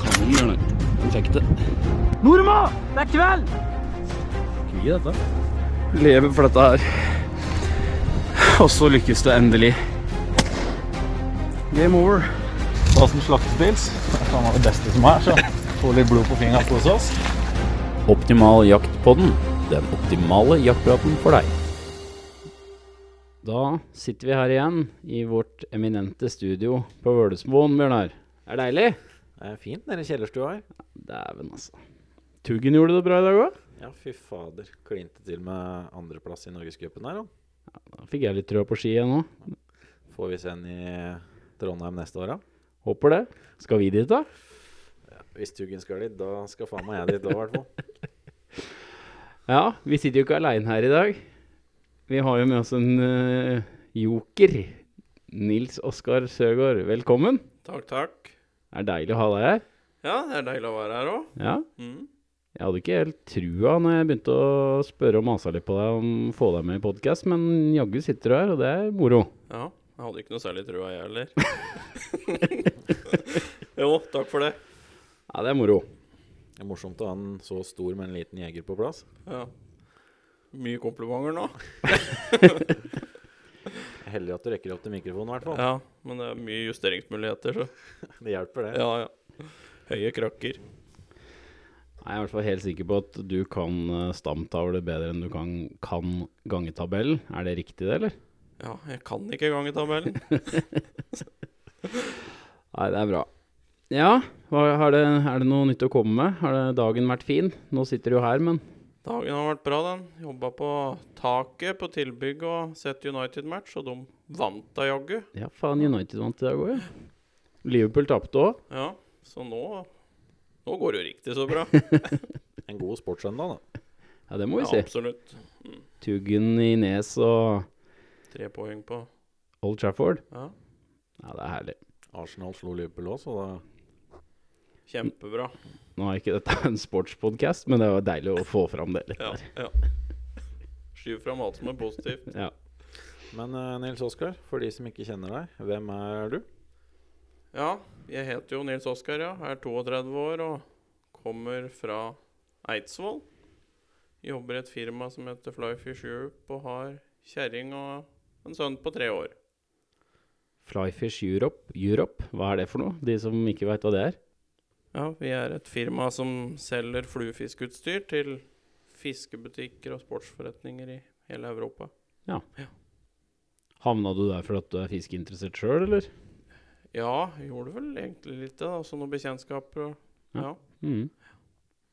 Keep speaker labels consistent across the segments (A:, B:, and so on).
A: Kanon, Bjørnar. Han fikk det.
B: Nordmo! Det er kveld!
A: Vi dette? Lever for dette her. Og så lykkes det endelig. Game over.
C: Da som slaktepils. Det er det beste som er, så få litt blod på fingeren hos oss.
D: Optimal jaktpodden. Den optimale jaktpraten for deg.
A: Da sitter vi her igjen i vårt eminente studio på Vølesmoen, Bjørnar. Er det deilig?
C: Det er fint i kjellerstua her.
A: Dæven, altså. Tuggen gjorde det bra i dag òg.
C: Ja, fy fader. Klinte til med andreplass i Norgescupen her, da.
A: Da fikk jeg litt trø på ski igjen òg.
C: Får vi se en i Trondheim neste år, da?
A: Håper det. Skal vi dit, da?
C: Hvis Tuggen skal dit, da skal faen meg jeg dit da, i hvert fall.
A: Ja, vi sitter jo ikke aleine her i dag. Vi har jo med oss en uh, joker. Nils Oskar Søgaard, velkommen.
E: Takk, takk.
A: Det er deilig å ha deg her.
E: Ja, det er deilig å være her òg.
A: Ja.
E: Mm.
A: Jeg hadde ikke helt trua når jeg begynte å spørre og mase litt på deg om å få deg med i podkast, men jaggu sitter du her, og det er moro.
E: Ja, jeg hadde ikke noe særlig trua, jeg heller. jo, takk for det.
A: Ja, det er moro.
C: Det er morsomt å ha en så stor, men liten jeger på plass.
E: Ja. Mye komplimenter nå.
C: Heldig at du rekker opp til mikrofonen, i hvert fall.
E: Ja, men det er mye justeringsmuligheter, så
C: Det hjelper, det.
E: ja, ja. Høye krakker.
A: Jeg er i hvert fall helt sikker på at du kan eh, stamtavle bedre enn du kan, kan gangetabellen. Er det riktig, det, eller?
E: Ja, jeg kan ikke gangetabellen.
A: Nei, det er bra. Ja, hva, har det, er det noe nytt å komme med? Har det, dagen vært fin? Nå sitter du jo her, men
E: Dagen har vært bra, den. Jobba på taket på tilbygg og sett United-match, og de vant da jaggu.
A: ja, faen, United vant i dag òg, ja. Liverpool tapte òg.
E: Ja, så nå Nå går det jo riktig så bra.
C: En god sportssøndag, da.
A: Ja, det må vi
E: Ja,
A: si.
E: absolutt.
A: Tuggen i nes og
E: Tre poeng på
A: Old Trafford.
E: Ja,
A: Ja, det er herlig.
C: Arsenal slo Liverpool òg, så da
E: kjempebra.
A: Nå er ikke dette en sportspodkast, men det var deilig å få fram det litt
E: Ja,
A: der.
E: ja. Skyv fram alt som er positivt.
A: Ja.
C: Men eh, Nils Oskar, for de som ikke kjenner deg, hvem er du?
E: Ja, jeg heter jo Nils Oskar, ja. Er 32 år og kommer fra Eidsvoll. Jobber i et firma som heter Flyfish Europe og har kjerring og en sønn på tre år.
A: Flyfish Europe, Europe, hva er det for noe? De som ikke veit hva det er?
E: Ja, vi er et firma som selger fluefiskutstyr til fiskebutikker og sportsforretninger i hele Europa. Ja.
A: Havna du der fordi du er fiskeinteressert sjøl, eller?
E: Ja, jeg gjorde vel egentlig litt det, Altså Så noen bekjentskaper og
A: Ja.
E: ja.
A: Mm.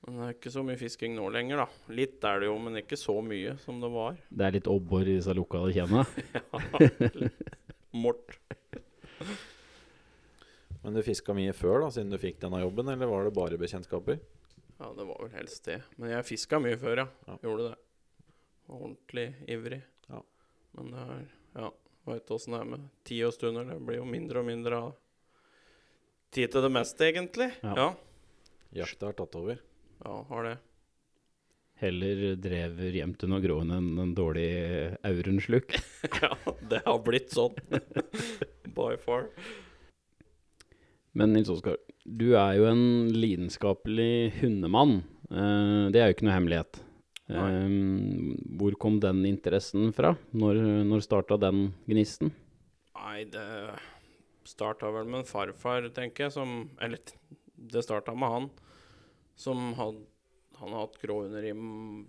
E: Men det er ikke så mye fisking nå lenger, da. Litt er det jo, men ikke så mye som det var.
A: Det er litt obbor i disse lokale kjennene.
E: Mort.
C: Men du fiska mye før, da, siden du fikk denne jobben, eller var det bare bekjentskaper?
E: Ja, det var vel helst det. Men jeg fiska mye før, ja.
C: Ja.
E: Gjorde det. Var ordentlig ivrig.
C: Ja.
E: Men det er Ja, veit åssen det er med tid og stunder. Det blir jo mindre og mindre av tid til det meste, egentlig.
A: Ja.
E: Ja,
C: Jakta har tatt over.
E: ja har det.
A: Heller drever gjemt under gråen enn en dårlig aurensluk.
E: ja, det har blitt sånn. By far.
A: Men Nils Oskar, du er jo en lidenskapelig hundemann. Uh, det er jo ikke noe hemmelighet. Eh, hvor kom den interessen fra? Når, når starta den gnisten?
E: Nei, det starta vel med en farfar, tenker jeg, som Eller det starta med han som had, han hatt gråhunder i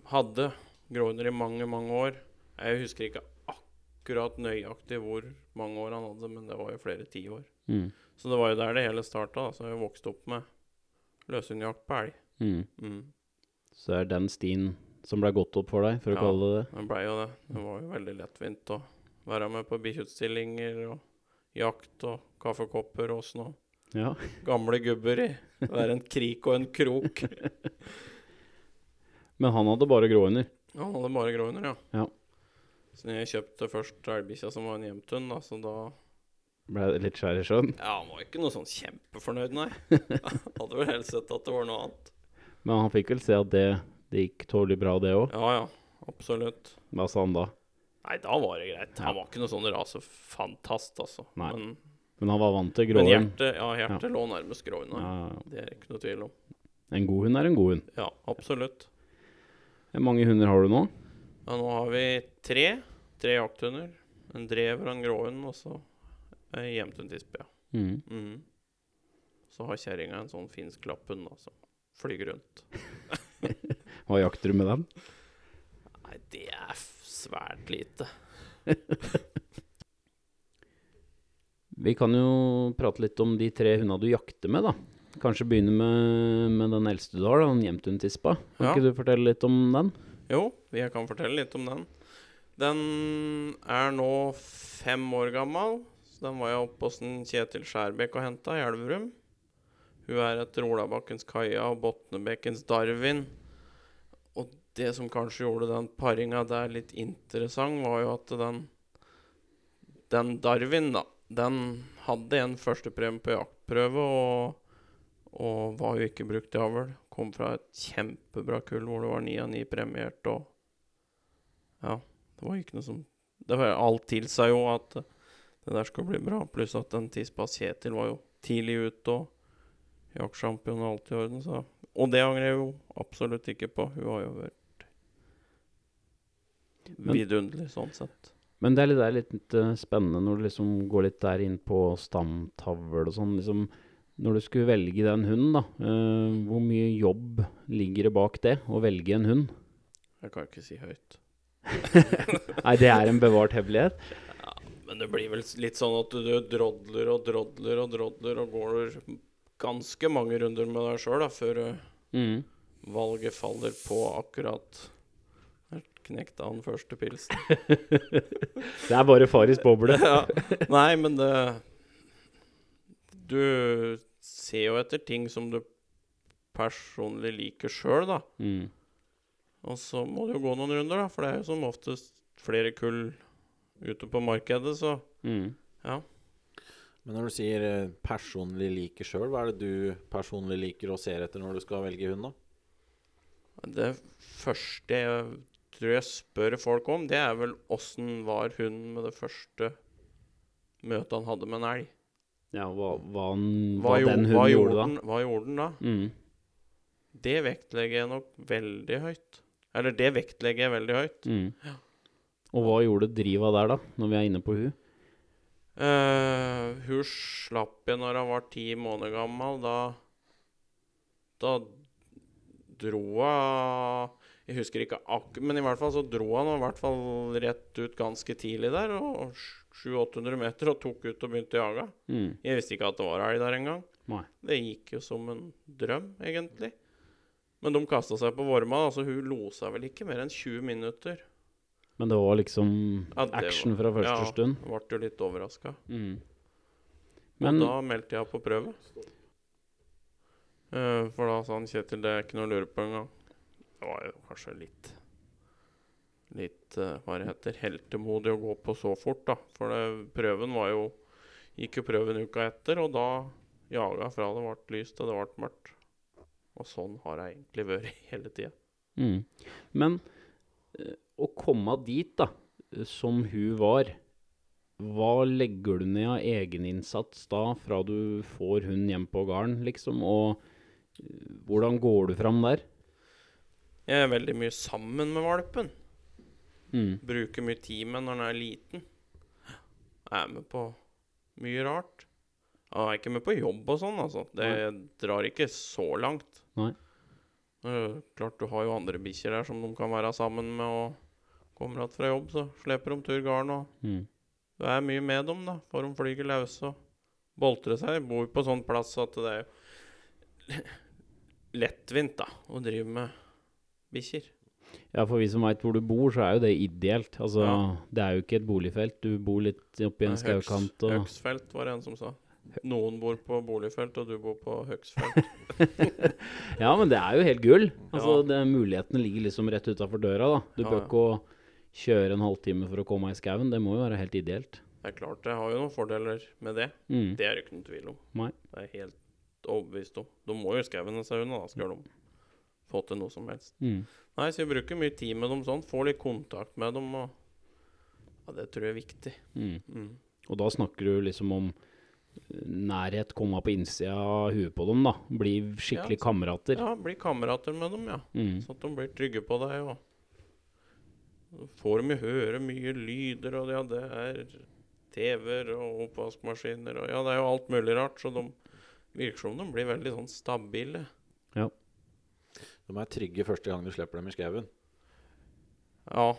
E: hadde gråhunder i mange, mange år. Jeg husker ikke akkurat nøyaktig hvor mange år han hadde, men det var jo flere tiår.
A: Mm.
E: Så det var jo der det hele starta. Så jeg vokste opp med løshundjakt på elg.
A: Mm.
E: Mm.
A: Så er den stien som ble gått opp for deg, for å
E: Ja.
A: kalle det det?
E: Ja, Det blei jo det. Det var jo veldig lettvint å være med på bikkjeutstillinger og jakt og kaffekopper og sånn.
A: Ja.
E: Gamle gubber i hver en krik og en krok.
A: Men han hadde bare gråhunder.
E: Ja, han hadde bare gråhunder, ja.
A: Ja.
E: Så jeg kjøpte først elgbikkja som var en da, så da
A: Ble det litt skjær i sjøen.
E: Ja, han var ikke noe sånn kjempefornøyd, nei. hadde vel helst sett at det var noe annet.
A: Men han fikk vel se at det, det gikk tålelig bra, det òg.
E: Ja, ja. Absolutt.
A: Hva sa han da?
E: Nei, da var det greit. Han var ikke noe sånn rasefantast, altså.
A: Nei.
E: Men
A: Men han var vant til
E: Men
A: gråhund.
E: hjertet, ja, hjertet lå nærmest gråhund.
A: Ja,
E: Ja.
A: ja.
E: Det er ikke noe tvil om.
A: En god hund er en god hund.
E: Ja, absolutt.
A: Hvor mange hunder har du nå?
E: Ja, nå har vi tre. Tre jakthunder. En drever og en gråhund, og så ei en tispe, ja.
A: Mm.
E: Mm. Så har kjerringa en sånn finsk lapphund som flyger rundt.
A: Hva jakter du med den?
E: Nei, det er svært lite.
A: Vi kan jo prate litt om de tre hundene du jakter med, da. Kanskje begynne med, med den eldste du har, da, den Jemtun-tispa. Kan
E: Ja.
A: ikke du fortelle litt om den?
E: Jo, jeg kan fortelle litt om den. Den er nå fem år gammel. Den var jeg oppe hos Kjetil Skjærbekk og henta i Elverum. Hun er etter Olabakkens Kaja og Botnebekkens Darwin. Og det som kanskje gjorde den paringa der litt interessant, var jo at den Den Darwin, da, den hadde en førstepremie på jaktprøve og, og var jo ikke brukt i avl. Kom fra et kjempebra kull hvor det var ni av ni premiert og Ja, det var ikke noe som det var, Alt tilsa jo at det der skulle bli bra. Pluss at den tispa Kjetil var jo tidlig ute og jaktsjampion og alt i orden. Så. Og det angrer jeg jo absolutt ikke på. Hun har jo vært vidunderlig sånn sett.
A: Men det er litt, det er litt uh, spennende når du liksom går litt der inn på stamtavl og sånn. Liksom, når du skulle velge den hunden, da. uh, hvor mye jobb ligger det bak det, å velge en hund?
E: Jeg kan ikke si høyt.
A: Nei, det er en bevart hemmelighet.
E: Men det blir vel litt sånn at du, drodler og drodler og drodler og går ganske mange runder med deg sjøl før eh,
A: Mm.
E: valget faller på akkurat knekte han første pilsen.
A: Det er bare Faris boble.
E: ja. Nei, men det Du ser jo etter ting som du personlig liker sjøl, da.
A: Mm.
E: Og så må det jo gå noen runder, da, for det er jo som oftest flere kull ute på markedet, så
A: Mm.
E: ja.
F: Men når du sier eh, personlig liker sjøl, hva er det du personlig liker og ser etter når du skal velge hund, da?
E: Det første jeg tror jeg spør folk om, det er vel åssen var hunden med det første møtet han hadde med en elg?
A: Ja, hva, hva, han,
E: Hva,
A: hva
E: gjorde,
A: den
E: hva,
A: hunden
E: gjorde
A: gjorde da.
E: hva gjorde den da?
A: Mm.
E: Det vektlegger jeg nok veldig høyt. Eller det vektlegger jeg veldig høyt.
A: Mm. Og hva gjorde driva der, da, når vi er inne på hun?
E: Uh, hun slapp jeg når hun var ti måneder gammel. Da Da dro hun Jeg husker ikke akkurat, men i hvert fall så dro han i hvert fall rett ut ganske tidlig der. og 700-800 meter og tok ut og begynte å jage.
A: Mm.
E: Jeg visste ikke at det var elg der engang. Det gikk jo som en drøm, egentlig. Men de kasta seg på vorma. Altså, hun losa vel ikke mer enn 20 minutter.
A: Men det var liksom
E: Ja, det
A: action
E: var-
A: fra første
E: ja.
A: stund.
E: Ble jo litt overraska.
A: Mm.
E: Men
A: Men
E: da meldte jeg på prøve. Uh, for da sa han Kjetil det er ikke noe å lure på engang. Det var jo kanskje litt Litt uh, hva det heter heltemodig å gå på så fort, da. For det, prøven var jo Gikk jo prøven uka etter, og da jaga fra det ble lyst til det ble mørkt. Og sånn har det egentlig vært hele tida.
A: Mm. Men eh, å komme dit, da, som hun var Hva legger du ned av egeninnsats da, fra du får hun hjem på gården, liksom? Og eh, hvordan går du fram der?
E: Jeg er veldig mye sammen med valpen.
A: Mm.
E: Bruker mye tid med når den er liten. Jeg Er med på mye rart. Jeg er ikke med på jobb og sånn, altså. Det drar ikke så langt.
A: Nei.
E: Eh, klart du har jo andre bikkjer der som de kan være sammen med, og kommer igjen fra jobb, så slipper de tur garn. Og
A: Mm.
E: du er mye med dem, da. for de flyger løse og boltrer seg. Bor på sånn plass at det er lettvint, da, å drive med bikkjer.
A: Ja, for vi som veit hvor du bor, så er jo det ideelt. Altså,
E: Ja.
A: det er jo ikke et boligfelt. Du bor litt oppi en skaukant og
E: Høgsfelt var det en som sa. Noen bor på boligfelt, og du bor på høgsfelt.
A: Ja, men det er jo helt gull. Altså,
E: Ja.
A: det, mulighetene ligger liksom rett utafor døra, da. Du
E: Ja,
A: bør
E: ja.
A: Kjøre en halvtime for å komme i skauen. Det må jo være helt ideelt.
E: Det er klart det har jo noen fordeler med det.
A: Mm.
E: Det er det ikke noen tvil om.
A: Nei.
E: Det er helt overbevist om. De må jo skauen seg unna, da skal de få til noe som helst.
A: Mm.
E: Nei, så jeg bruker mye tid med dem sånn. Får litt kontakt med dem og Ja, det tror jeg er viktig.
A: Mm.
E: Mm.
A: Og da snakker du liksom om nærhet komme på innsida av huet på dem, da. Bli skikkelig
E: Ja,
A: kamerater.
E: Ja, bli kamerater med dem, ja.
A: Mm.
E: Sånn at de blir trygge på deg. Og får de jo høre mye lyder, og ja, det er TV-er og oppvaskmaskiner og ja, det er jo alt mulig rart. Så de virker som de blir veldig sånn stabile.
F: De er trygge første gang du slipper dem i skauen.
E: Ja.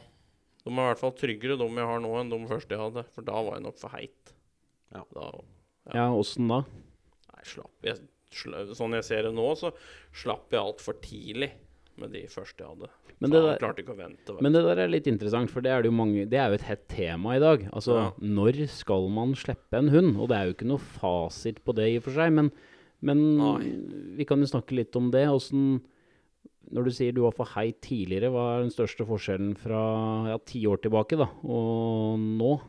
E: De er i hvert fall tryggere, de jeg har nå, enn de første jeg hadde. For da var jeg nok for heit.
F: Ja.
E: Da,
A: Ja, åssen da?
E: nei, slapp jeg, sl Sånn jeg ser det nå, så slapp jeg altfor tidlig med de første jeg hadde.
A: Men det der-
E: vente.
A: Men det der er litt interessant, for det er, jo mange, det er jo et hett tema i dag. Altså,
E: Ja.
A: når skal man slippe en hund? Og det er jo ikke noe fasit på det i og for seg, men, men vi kan jo snakke litt om det. Hvordan, når du sier du var for heit tidligere, hva er den største forskjellen fra ja, ti år tilbake da, og nå?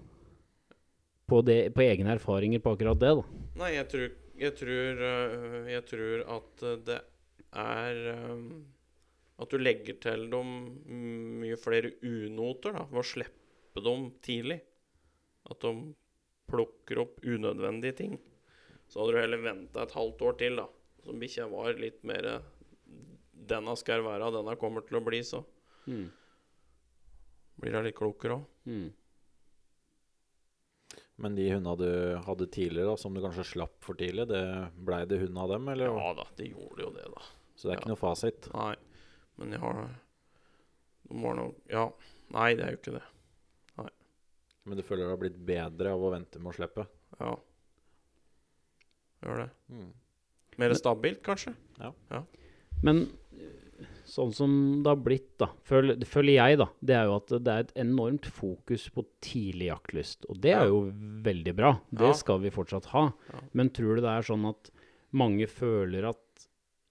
A: På, det, på egne erfaringer på akkurat det, da.
E: Nei, jeg tror, jeg tror, øh, jeg tror at det er øh, At du legger til dem mye flere unoter da, ved å slippe dem tidlig. At de plukker opp unødvendige ting. Så hadde du heller venta et halvt år til, da. Så bikkja var litt mer Denne skal være, denne kommer til å bli, så blir hun litt klokere òg.
A: Mm.
F: Men de hundene du hadde tidligere, da, som du kanskje slapp for tidlig, det blei det hund av dem, eller?
E: Ja da, det gjorde jo det, da.
F: Så det er
E: ja.
F: ikke noe fasit.
E: Nei, men jeg har De var nok Ja. Nei, det er jo ikke det.
F: Men du føler det har blitt bedre av å vente med å slippe?
E: Ja. Gjør det.
F: Mm.
E: Mer stabilt, kanskje? Ja.
A: Men eh, sånn som det har blitt, da, føler, føler jeg, da, det er jo at det er et enormt fokus på tidlig jaktlyst. Og det er jo veldig bra. Det
E: Ja.
A: skal vi fortsatt ha.
E: Ja.
A: Men tror du det er sånn at mange føler at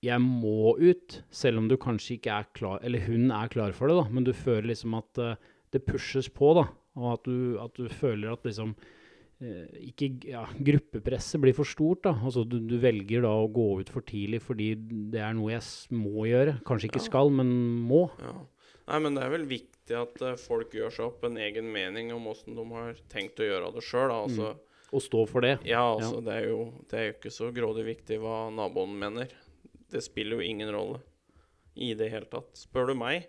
A: jeg må ut, selv om du kanskje ikke er klar, eller hun er klar for det, da, men du føler liksom at uh, det pushes på, da, og at du, at du føler at liksom uh, ikke, ja, gruppepresset blir for stort. da, altså du, du velger da å gå ut for tidlig fordi det er noe jeg må gjøre. Kanskje ikke
E: Ja.
A: skal, men må.
E: Ja. Nei, men det er vel viktig at uh, folk gjør seg opp en egen mening om åssen de har tenkt å gjøre det sjøl. Altså,
A: Og stå for det.
E: Ja, altså, Det, er jo, det er jo ikke så grådig viktig hva naboen mener. Det spiller jo ingen rolle i det hele tatt, spør du meg.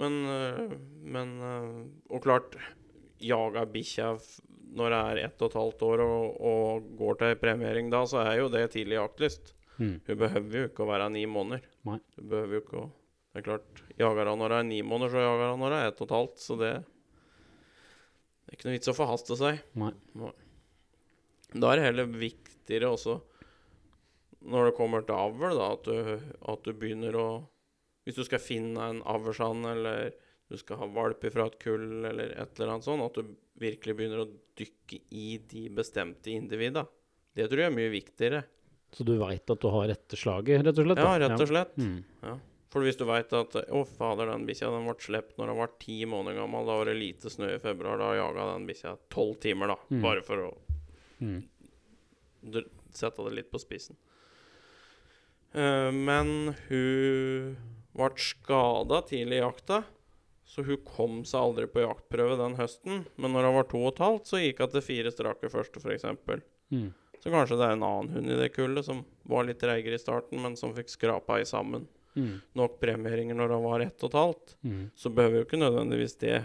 E: Men, øh, men øh, Og klart, jaga bikkja når det er ett og et halvt år og, og går til premiering da, så er jo det tidlig jaktlyst.
A: Mm.
E: Hun behøver jo ikke å være ni måneder.
A: Nei.
E: Hun behøver jo ikke å Det er klart, jager hun når det er ni måneder, så jager hun når det er ett og et halvt. Så det, det er ikke noe vits å forhaste seg.
A: Nei.
E: Da er det heller viktigere også når det kommer til avl, da, at du, at du begynner å Hvis du skal finne en avlsand, eller du skal ha valp fra et kull, eller et eller annet sånt, at du virkelig begynner å dykke i de bestemte individa. Det tror jeg er mye viktigere.
A: Så du veit at du har rette slaget, rett og slett?
E: Ja, rett og slett.
A: Mm.
E: For hvis du veit at Å, fader, den bikkja den ble sluppet når den var ti måneder gammel. Da var det lite snø i februar. Da jaga den bikkja tolv timer, da.
A: Mm.
E: Bare for å
A: Mm.
E: sette det litt på spissen. Eh, men hun ble skada tidlig i jakta, så hun kom seg aldri på jaktprøve den høsten. Men når hun var to og et halvt, så gikk hun til fire strake første, f.eks.
A: Mm.
E: Så kanskje det er en annen hund i det kullet som var litt treigere i starten, men som fikk skrapa i sammen
A: Mm.
E: nok premieringer når han var ett og et halvt,
A: Mm.
E: så behøver jo ikke nødvendigvis det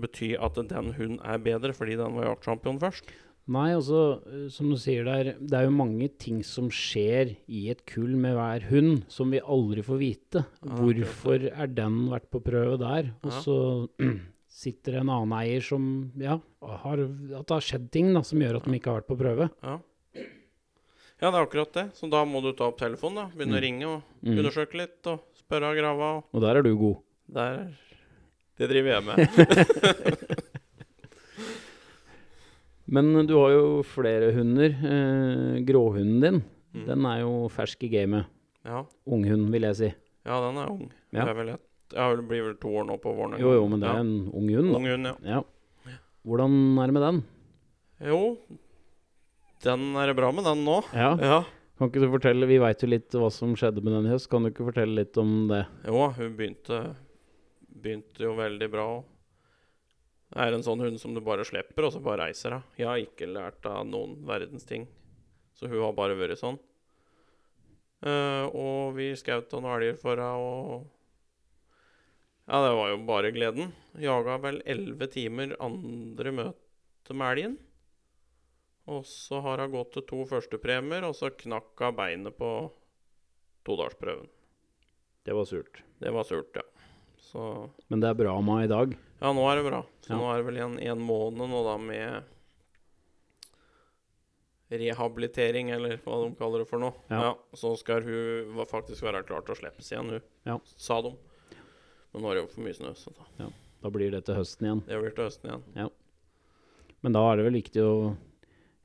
E: bety at den hunden er bedre fordi den var jaktsjampion først.
A: Nei, altså, eh, som du sier der, det er jo mange ting som skjer i et kull med hver hund, som vi aldri får vite. Hvorfor er den vært på prøve der? Og så sitter en annen eier som, ja, har, at det har skjedd ting da, som gjør at de ikke har vært på prøve.
E: Ja. ja, det er akkurat det. Så da må du ta opp telefonen, da. Begynne
A: Mm.
E: å ringe og
A: Mm.
E: undersøke litt og spørre og grave. Og
A: Og der er du god.
E: der Det driver jeg med.
A: Men du har jo flere hunder. Eh, gråhunden din,
E: Mm.
A: den er jo fersk i gamet.
E: Ja.
A: Unghund, vil jeg si.
E: ja, den er ung.
A: Ja.
E: Det er vel et, jeg blir vel to år nå på våren.
A: Jo, jo, men det er
E: ja.
A: en ung hund.
E: Ung hund, ja.
A: Ja. Hvordan er det med den?
E: Jo, den er det bra med, den nå.
A: Ja.
E: Ja.
A: Kan ikke du fortelle, Vi veit jo litt hva som skjedde med den i høst. Kan du ikke fortelle litt om det?
E: Jo, hun begynte, begynte jo veldig bra. Det er en sånn hund som du bare slipper, og så bare reiser hun. Jeg har ikke lært av noen verdens ting. Så hun har bare vært sånn. Uh, og vi skjøt noen elger for henne, og Ja, det var jo bare gleden. Jaga vel elleve timer andre møte med elgen. Og så har hun gått til to førstepremier, og så knakk hun beinet på todalsprøven.
A: Det var surt.
E: Det var surt, ja. Så
A: Men det er bra med i dag.
E: Ja, nå er det bra. Så
A: Ja.
E: nå er det vel en, en måned nå da med rehabilitering, eller hva de kaller det for noe.
A: Ja.
E: Så skal hun faktisk være klar til å slippes igjen, hun.
A: Ja.
E: Sa de. Men nå er det jo for mye snø, så da.
A: Da blir det til høsten igjen.
E: det blir til høsten igjen.
A: Men da er det vel viktig å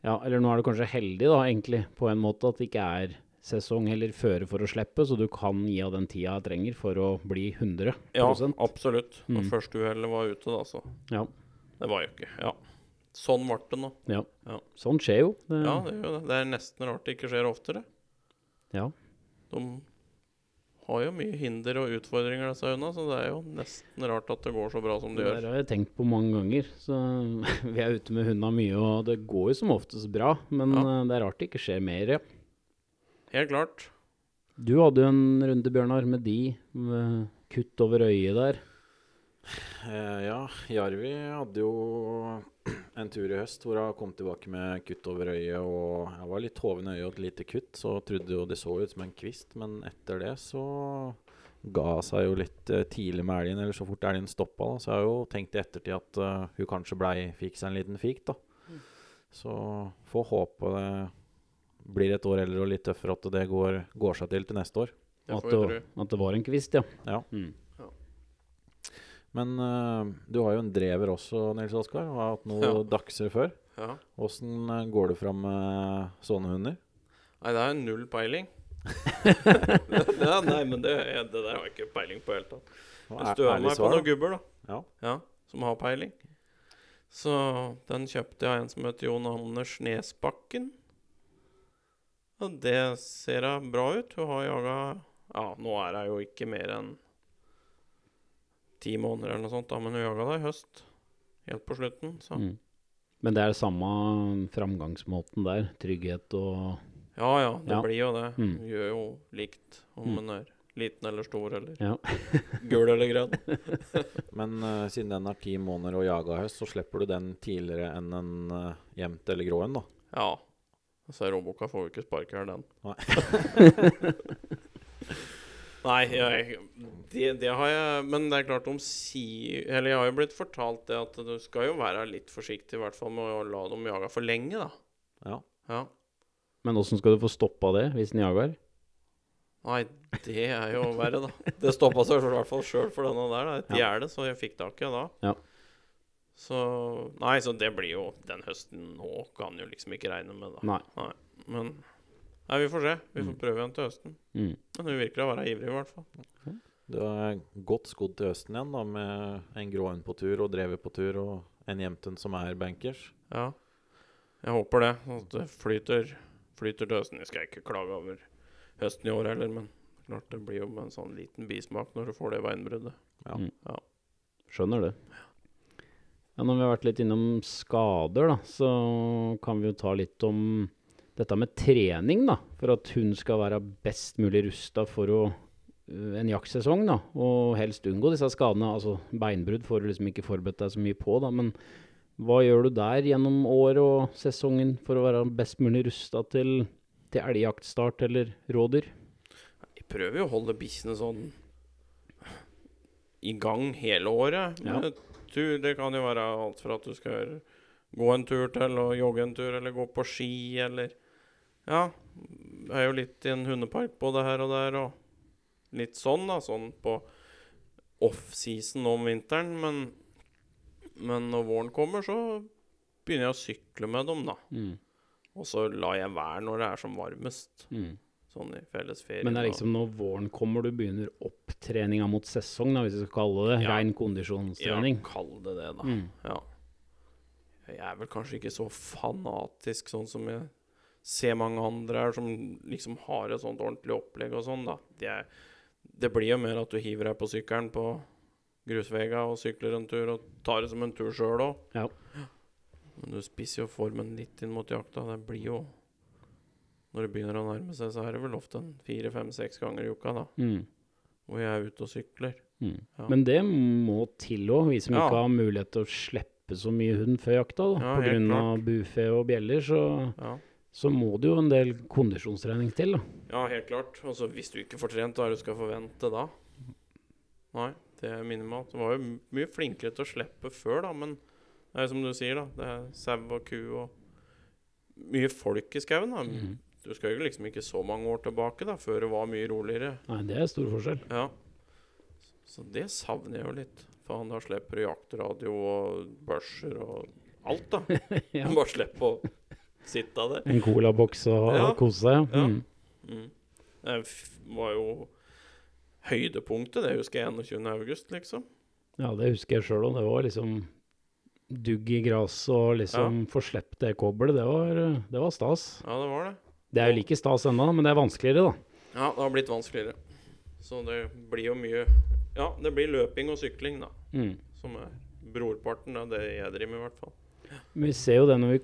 A: Ja, eller nå er det kanskje heldig, da, egentlig, på en måte, at det ikke er sesong eller føre for å slippe, så du kan gi av den tida jeg trenger for å bli 100
E: Ja, absolutt. Når
A: Mm.
E: første uhellet var ute, da, så
A: Ja.
E: Det var jo ikke Ja. Sånn ble det nå.
A: ja.
E: Ja.
A: Sånn skjer jo. Det,
E: Ja, det gjør det. Det er nesten rart det ikke skjer oftere.
A: ja.
E: De har jo mye hinder og utfordringer, disse hundene, så det er jo nesten rart at det går så bra som det
A: Det
E: gjør.
A: Det har jeg tenkt på mange ganger. Så vi er ute med hundene mye, og det går jo som oftest bra. Men
E: Ja.
A: eh, det er rart det ikke skjer mer, ja.
E: Helt klart.
A: Du hadde jo en runde, Bjørnar, med de. Med kutt over øyet der.
F: Eh, ja, Jarvi hadde jo en tur i høst hvor hun kom tilbake med kutt over øyet. Og jeg var litt hoven i øyet og et lite kutt, så trodde jo det så ut som en kvist. Men etter det så ga hun seg jo litt eh, tidlig med elgen, eller så fort elgen stoppa. Da. Så jeg har jo tenkt i ettertid at uh, hun kanskje blei fikk seg en liten fik, da. Så får håpe det blir et år eldre og litt tøffere, at det går, går seg til til neste år.
E: Det
A: At det, at det var en kvist, ja.
F: Ja.
A: Mm.
F: Men uh, du har jo en drever også, Nils Oskar. Du Har hatt noen
E: Ja.
F: dachser før.
E: Ja.
F: Åssen eh, går det fram med sånne hunder?
E: Nei, det er null peiling. ja, nei, men det, det der har jeg ikke peiling på i det hele tatt. Jeg
F: er-
E: støver meg på noen gubber, da.
F: Ja.
E: Ja, som har peiling. Så den kjøpte jeg av en som heter Jon Anders Nesbakken. Og det ser da bra ut. Hun har jaga Ja, nå er hun jo ikke mer enn ti måneder eller noe sånt, da, men hun jaga da i høst. Helt på slutten, så
A: Mm. Men det er samme framgangsmåten der. Trygghet og
E: Ja ja, det
A: Ja.
E: blir jo det.
A: Mm.
E: Hun gjør jo likt om
A: Mm.
E: den er liten eller stor, eller
A: Ja.
E: gul eller grønn.
F: Men uh, siden den har ti måneder og jaga høst, så slipper du den tidligere enn en uh, jevnt eller grå en, da.
E: Ja. Så råboka får jo ikke sparke her, den.
F: Nei.
E: Nei, jeg, det, det har jeg Men det er klart om si... Eller jeg har jo blitt fortalt det at du skal jo være litt forsiktig, i hvert fall med å la dem jage for lenge, da.
F: Ja.
E: Ja.
A: Men åssen skal du få stoppa det hvis den jager?
E: Nei, det er jo verre, da. Det stoppa seg i hvert fall sjøl for denne der. da. Et
A: Ja.
E: gjerde, så jeg fikk tak i det da.
A: Ja.
E: Så Nei, så det blir jo Den høsten nå kan jo liksom ikke regne med, da.
A: Nei.
E: Men Nei, vi får se. Vi får
A: Mm.
E: prøve igjen til høsten.
A: Mm.
E: Men hun virker å være ivrig, i hvert fall.
F: Du er godt skodd til høsten igjen, da, med en gråhund på tur og drevet på tur, og en jevnthund som er bankers.
E: Ja. Jeg håper det. At det flyter, flyter til høsten. Jeg skal ikke klage over høsten i år heller, men klart det blir jo med en sånn liten bismak når du får det veinbruddet.
F: Ja.
A: Mm.
E: Ja.
A: Skjønner det. Ja, når vi har vært litt innom skader, da, så kan vi jo ta litt om dette med trening, da. For at hun skal være best mulig rusta for å, øh, en jaktsesong, da. Og helst unngå disse skadene. Altså beinbrudd får du liksom ikke forberedt deg så mye på, da. Men hva gjør du der gjennom året og sesongen for å være best mulig rusta til, til elgjaktstart eller rådyr?
E: Vi prøver jo å holde bikkjene sånn i gang hele året.
A: Ja.
E: Tur, det kan jo være alt fra at du skal gå en tur til å jogge en tur, eller gå på ski, eller Ja. Jeg er jo litt i en hundepark både her og der, og litt sånn, da. Sånn på off-season om vinteren. Men, men når våren kommer, så begynner jeg å sykle med dem, da.
A: Mm.
E: Og så lar jeg være når det er som varmest.
A: Mm.
E: Sånn i fellesferien.
A: Men det er liksom når våren kommer du begynner opptreninga mot sesong, da, hvis vi skal kalle det
E: Ja.
A: rein
E: Ja, kall det det, da.
A: Mm.
E: Ja. Jeg er vel kanskje ikke så fanatisk sånn som jeg ser mange andre her, som liksom har et sånt ordentlig opplegg og sånn, da. Det, det blir jo mer at du hiver deg på sykkelen på grusvega og sykler en tur og tar det som en tur sjøl òg.
A: Ja.
E: Men du spisser jo formen litt inn mot jakta. Det blir jo Når det begynner å nærme seg, så er det vel ofte en fire, fem, seks ganger i uka da
A: Mm.
E: hvor jeg er ute og sykler.
A: Mm.
E: Ja.
A: Men det må til òg, vi som
E: Ja.
A: ikke har mulighet til å slippe så mye hund før jakta. Da.
E: Ja,
A: av bufe og bjeller, så,
E: Ja.
A: så må det jo en del kondisjonstrening til. Da.
E: Ja, helt klart. Og så hvis du ikke får trent, hva er det du skal forvente da? Nei, det er minimalt. Du var jo mye flinkere til å slippe før, da, men det er som du sier, da. Det er sau og ku og mye folk i skauen, da.
A: Mhm.
E: Du skal jo liksom ikke så mange år tilbake, da, før det var mye roligere.
A: Nei, det er stor forskjell.
E: Ja. Så det savner jeg jo litt. For han da slipper du jaktradio og børser og alt, da.
A: Ja.
E: Bare slipper å sitte der.
A: En colaboks og
E: Ja.
A: kose seg.
E: Ja.
A: Mm.
E: Mm. Det var jo høydepunktet, det husker jeg 21. august, liksom.
A: Ja, det husker jeg sjøl òg. Det var liksom dugg i gresset og liksom få slippe det kobbelet. Det var, det var stas.
E: Ja, det var det.
A: Det er jo like stas ennå, men det er vanskeligere, da.
E: Ja, det har blitt vanskeligere. Så det blir jo mye Ja, det blir løping og sykling, da.
A: Mm.
E: Som er brorparten av det jeg driver med, i hvert fall.
A: Men vi ser jo det når vi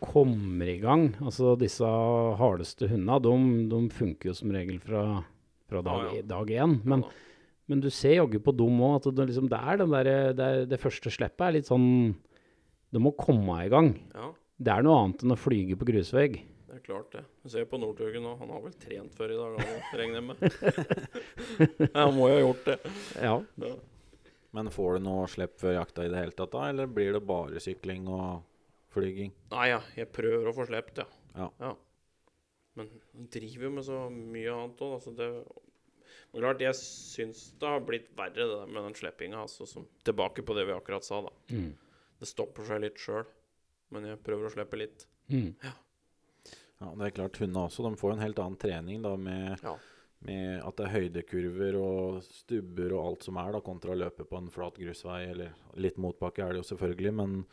A: kommer i gang. Altså disse hardeste hundene, de, de funker jo som regel fra, fra dag,
E: Ja, ja.
A: dag én. Men,
E: Ja,
A: men du ser jaggu på dem òg at det, liksom, det er den der, det, er- det første slippet er litt sånn Du må komme i gang.
E: ja,
A: Det er noe annet enn å flyge på grusvegg.
E: Er klart, det. Du ser på Northugen nå. Han har vel trent før i dag, han regner jeg med. Han må jo ha gjort det.
A: Ja.
E: Ja.
F: Men får du noe slipp før jakta i det hele tatt, da? Eller blir det bare sykling og flyging?
E: Nei, ja, jeg prøver å få sluppet, ja.
F: Ja.
E: Men han driver jo med så mye annet òg, altså det Men klart, jeg syns det har blitt verre, det der med den slippinga. Altså, som, tilbake på det vi akkurat sa, da.
A: Mm.
E: Det stopper seg litt sjøl. Men jeg prøver å slippe litt.
A: Mm.
F: Ja, det er klart Hundene også. De får en helt annen trening da med,
E: Ja.
F: med at det er høydekurver og stubber og alt som er, da, kontra å løpe på en flat grusvei. Eller litt motbakke er det jo selvfølgelig, men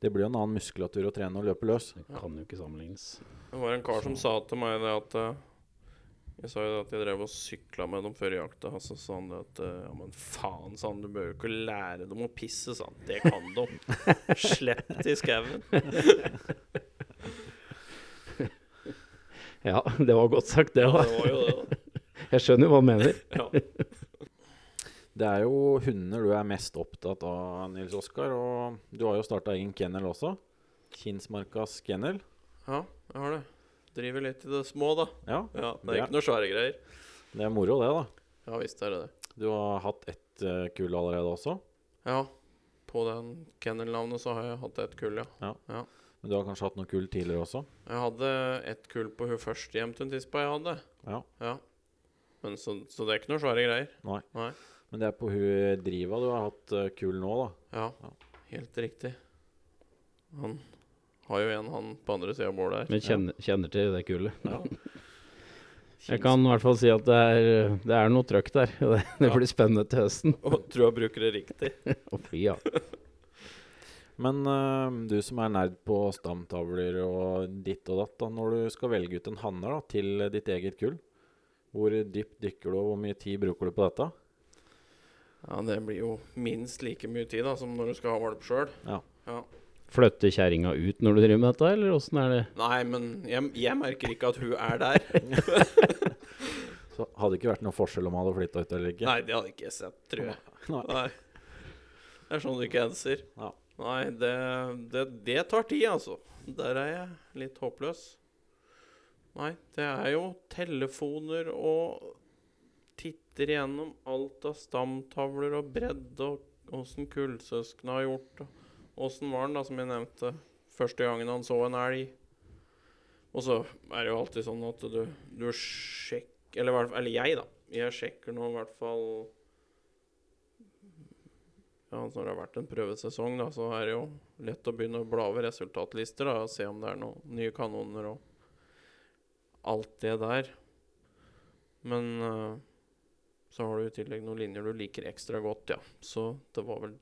F: det blir jo en annen muskulatur å trene og løpe løs.
A: Det kan jo ikke sammenlignes.
E: Det var en kar som sa til meg det at eh, Jeg sa jo at jeg drev og sykla med dem før jakta. Og så sa han det at eh, Ja, men faen, sa han. Du bør jo ikke lære dem å pisse, sa han. Det kan de. Slipp det i skauen.
A: Ja, det var godt sagt, det.
E: Ja, det var jo det, da.
A: Jeg skjønner jo hva han mener.
E: Ja.
F: Det er jo hunder du er mest opptatt av, Nils Oskar. Og du har jo starta egen kennel også. Kinsmarkas kennel.
E: ja, jeg har det. Driver litt i det små, da.
F: Ja,
E: Ja, Det er
F: det.
E: ikke noe svære greier.
F: det er moro, det, da.
E: Ja visst er det det.
F: Du har hatt ett uh, kull allerede også.
E: Ja. På den kennelnavnet så har jeg hatt ett kull, ja.
F: Men du har kanskje hatt noe kull tidligere også?
E: Jeg hadde ett kull på hun første tispa jeg hadde.
F: Ja.
E: Ja. Men så, så det er ikke noe svære greier.
F: Nei.
E: Nei.
F: Men det er på hun Driva du har hatt eh, kull nå, da.
E: Ja,
F: Ja.
E: helt riktig. Han har jo en, han på andre sida av bålet her.
A: Men kjenner, kjenner til det kullet.
E: Ja.
A: Jeg kan i hvert fall si at det er, det er noe trøkk der. Det, det
E: Ja.
A: blir spennende til høsten.
E: Og tror jeg bruker det riktig.
A: Å fy, ja.
F: Men uh, du som er nerd på stamtavler og ditt og datt, da, når du skal velge ut en hanner da, til ditt eget kull, hvor dypt dykker du, og hvor mye tid bruker du på dette?
E: Ja, det blir jo minst like mye tid da, som når du skal ha valp sjøl.
F: Ja.
E: Ja.
A: Flytter kjerringa ut når du driver med dette, eller åssen er det?
E: Nei, men jeg, jeg merker ikke at hun er der.
F: Så hadde det ikke vært noen forskjell om hun hadde flytta ut eller ikke?
E: Nei, det hadde ikke jeg sett, tror jeg.
F: Nei.
E: Nei. Det er sånn du ikke enser.
F: Ja.
E: Nei, det, det, det tar tid, altså. Der er jeg litt håpløs. Nei, det er jo telefoner og titter igjennom alt av stamtavler og bredde og åssen kullsøsknene har gjort. det. åssen var han, da, som jeg nevnte, første gangen han så en elg. Og så er det jo alltid sånn at du, du sjekker eller, eller jeg, da. Jeg sjekker nå i hvert fall ja, Når det har vært en prøvesesong, da, så er det jo lett å begynne å bla over resultatlister da, og se om det er noen nye kanoner og alt det der. Men uh, så har du i tillegg noen linjer du liker ekstra godt, ja. Så det var vel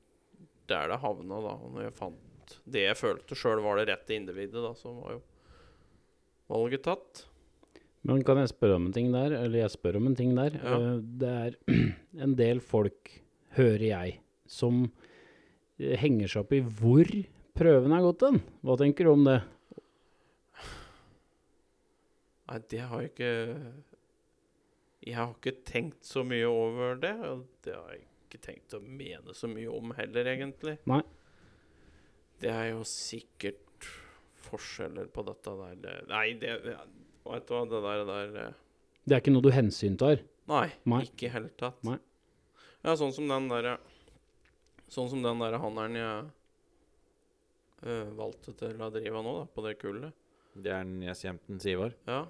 E: der det havna, da. Og når jeg fant det jeg følte sjøl var det rette individet, da, så var jo valget tatt.
A: Men kan jeg spørre om en ting der? Eller jeg spør om en ting der.
E: Ja.
A: Uh, Det er en del folk, hører jeg, som eh, henger seg opp i hvor prøven er gått hen. Hva tenker du om det?
E: Nei, det har jeg ikke Jeg har ikke tenkt så mye over det. Og det har jeg ikke tenkt å mene så mye om heller, egentlig.
A: Nei.
E: Det er jo sikkert forskjeller på dette der. Nei, det det- Vet du hva, det der, der eh,
A: Det er ikke noe du hensyntar.
E: Nei,
A: Nei.
E: ikke i hele tatt.
A: Nei.
E: Ja, sånn som den derre Sånn som den derre handelen jeg eh, valgte til å drive nå, da, på det kullet.
F: Det er Nesjemten Sivar.
E: Ja.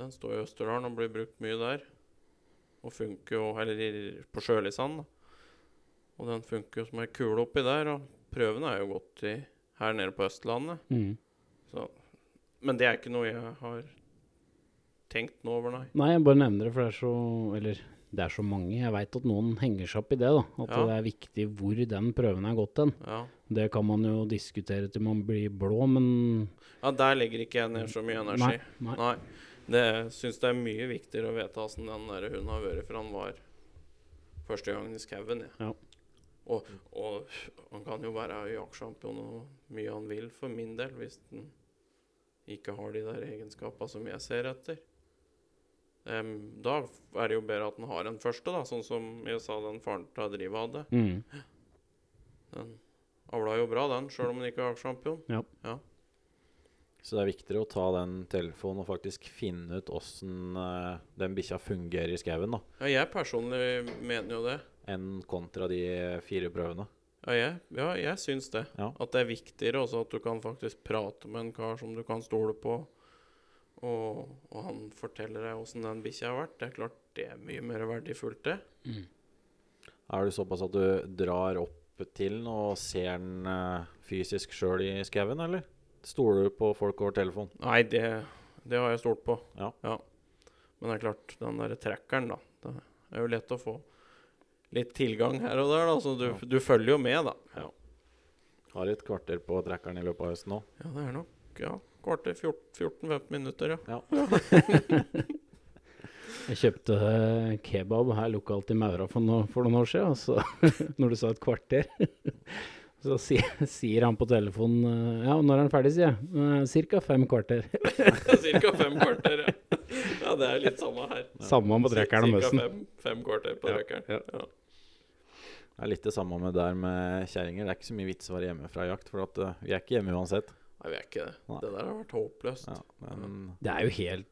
E: Den står i Østerdalen og blir brukt mye der. Og funker jo Eller i- på Sjølisand, da. Og den funker jo som ei kule oppi der. Og prøvene er jo gått i her nede på Østlandet.
A: Mm.
E: Så. Men det er ikke noe jeg har tenkt noe over, nei.
A: Nei, jeg bare nevner det, for det er så Eller det er så mange. Jeg veit at noen henger seg opp i det. da At
E: Ja.
A: det er viktig hvor den prøven er gått hen.
E: Ja.
A: Det kan man jo diskutere til man blir blå, men
E: ja, der legger ikke jeg ned så mye energi.
A: Nei. nei.
E: Nei. Det syns det er mye viktigere å vite åssen den der hunden har vært, for han var første gangen i skauen. jeg.
A: Ja.
E: Og, og han kan jo være jaktsjampion og mye han vil, for min del, hvis han ikke har de der egenskapene som jeg ser etter. Em, da er det jo bedre at den har en første, da, sånn som jeg sa den faren til Drive hadde.
A: Mm.
E: Den avla jo bra, den, sjøl om den ikke er ja.
F: Så det er viktigere å ta den telefonen og faktisk finne ut åssen uh, den bikkja fungerer i skauen, da,
E: Ja, jeg personlig mener jo det.
F: enn kontra de fire prøvene.
E: Ja, jeg, ja, jeg syns det.
F: Ja.
E: At det er viktigere også at du kan faktisk prate med en kar som du kan stole på, og, og han forteller deg åssen den bikkja har vært. Det er klart det er mye mer verdifullt, det.
F: Er du såpass at du drar opp til den og ser den eh, fysisk sjøl i skauen, eller? Stoler du på folk over telefon?
E: Nei, det, det har jeg stolt på.
F: Ja.
E: Men det er klart, den derre trekkeren, da. Det er jo lett å få litt tilgang her og der, da. Så du, du følger jo med, da. Ja,
F: Har et kvarter på trekkeren i løpet av høsten nå.
E: ja det er nok ja, kvarter 14-15 minutter, ja.
A: Jeg kjøpte eh, kebab her lokalt i Maura for, no for noen år siden. Så når du sa et kvarter, så si sier han på telefonen eh, Ja, når er han ferdig, sier jeg. «Eh, Cirka fem kvarter.
E: Cirka fem kvarter, ja. Ja, det er litt samme her.
A: Samme på trekkeren og
E: Cirka
A: møssen.
E: fem, fem kvarter på
A: Ja,
E: trekkeren.
A: ja.
E: Ja.
F: Det er litt det samme med der med kjerringer. Det er ikke så mye vits å være hjemme fra jakt, for at, uh, vi er ikke hjemme uansett.
E: Nei, vi er ikke det.
F: Nei.
E: Det der har vært håpløst.
F: Ja, men
A: Det er jo helt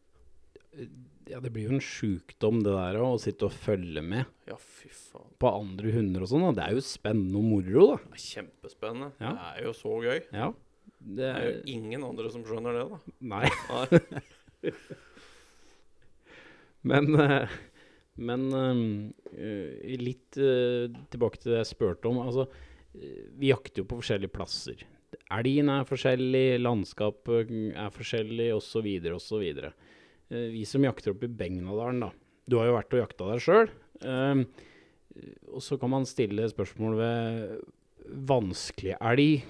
A: Ja, det blir jo en sjukdom, det der å sitte og følge med
E: Ja, fy faen.
A: på andre hunder og sånn. Det er jo spennende og moro, da.
E: Det er kjempespennende.
A: Ja.
E: Det er jo så gøy.
A: Ja. Det
E: Det er jo
A: er
E: ingen andre som skjønner det, da.
A: Nei.
E: Nei.
A: Men, eh, men eh, litt eh, tilbake til det jeg spurte om. Altså, vi jakter jo på forskjellige plasser. Elgen er forskjellig, landskapet er forskjellig, osv., osv. Uh, vi som jakter opp i Begnadalen, da. Du har jo vært og jakta der sjøl. og så kan man stille spørsmål ved vanskelig elg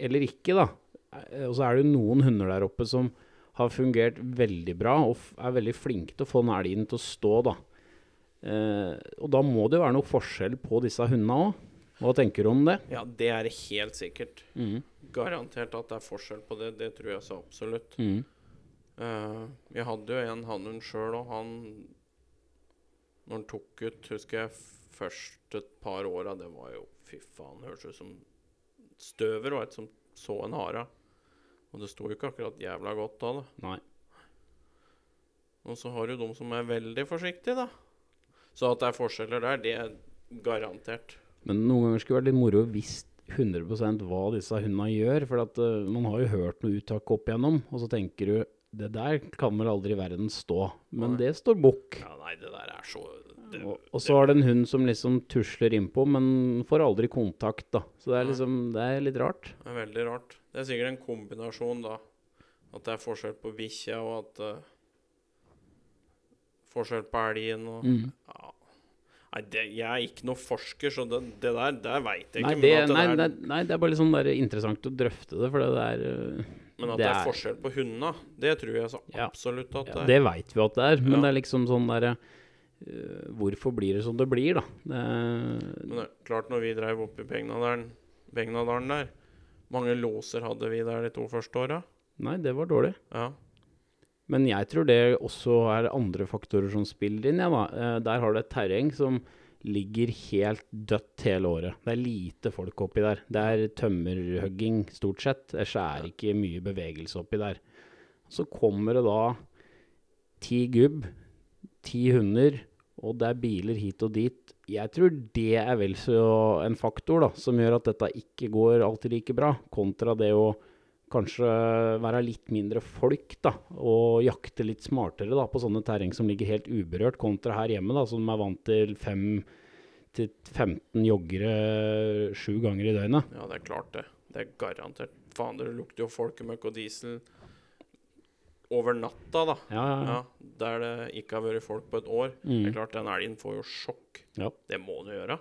A: eller ikke, da. Eh, Og så er det jo noen hunder der oppe som har fungert veldig bra og er veldig flinke til å få den elgen til å stå, da. Eh, og da må det jo være noe forskjell på disse hundene òg. Hva tenker du om det?
E: Ja, det er helt sikkert.
A: Mm.
E: Garantert at det er forskjell på det. Det tror jeg så absolutt.
A: Mm.
E: Uh, jeg hadde jo en hannhund sjøl, og han Når han tok ut, husker jeg først et par åra, det var jo Fy faen, hørtes ut som støver og et som så en hare. Og det sto jo ikke akkurat jævla godt da, da.
A: Nei.
E: Og så har du de som er veldig forsiktige, da. Så at det er forskjeller der, det er garantert.
A: Men noen ganger skulle det vært litt moro å visst 100 hva disse hundene gjør. For at, uh, man har jo hørt noe uttak opp igjennom, og så tenker du det der kan vel aldri i verden stå. Men
E: Nei.
A: det står bukk.
E: Ja, nei, det der er så det,
A: Og, og så har det en hund som liksom tusler innpå, men får aldri kontakt, da. Så det er liksom Det er litt rart.
E: Det er veldig rart. Det er sikkert en kombinasjon, da. At det er forskjell på bikkja, og at uh, Forskjell på elgen og
A: Mm.
E: ja. Nei, det, jeg er ikke noe forsker, så det, det der der veit jeg
A: Nei,
E: ikke.
A: det,
E: det
A: nei,
E: er,
A: nei, det er bare litt sånn interessant å drøfte det, for det er øh,
E: men at
A: det
E: er forskjell på hundene, det tror jeg så absolutt at det er.
A: Ja, det veit vi at det er, men
E: Ja.
A: det er liksom sånn derre uh, hvorfor blir det som det blir, da? Det,
E: Men det er klart, når vi drev opp i Begnadalen, Begnadalen der Mange låser hadde vi der de to første åra.
A: nei, det var dårlig.
E: Ja.
A: Men jeg tror det også er andre faktorer som spiller inn. Ja. Eh, Der har du et terreng som ligger helt dødt hele året. Det er lite folk oppi der. Det er tømmerhugging stort sett. Ellers er ikke mye bevegelse oppi der. Så kommer det da ti gubb, ti hunder, og det er biler hit og dit. Jeg tror det er vel så en faktor da, som gjør at dette ikke går alltid like bra, kontra det å kanskje være litt mindre folk, da, og jakte litt smartere da, på sånne terreng som ligger helt uberørt, kontra her hjemme, da, som er vant til 5 til 15 joggere sju ganger i døgnet.
E: ja, det er klart det. Det er garantert. Faen, det lukter jo folkemøkk og diesel over natta, da.
A: Ja, ja, ja.
E: Der det ikke har vært folk på et år. Det
A: Mm.
E: er klart, den elgen får jo sjokk.
A: Ja.
E: Det må den gjøre.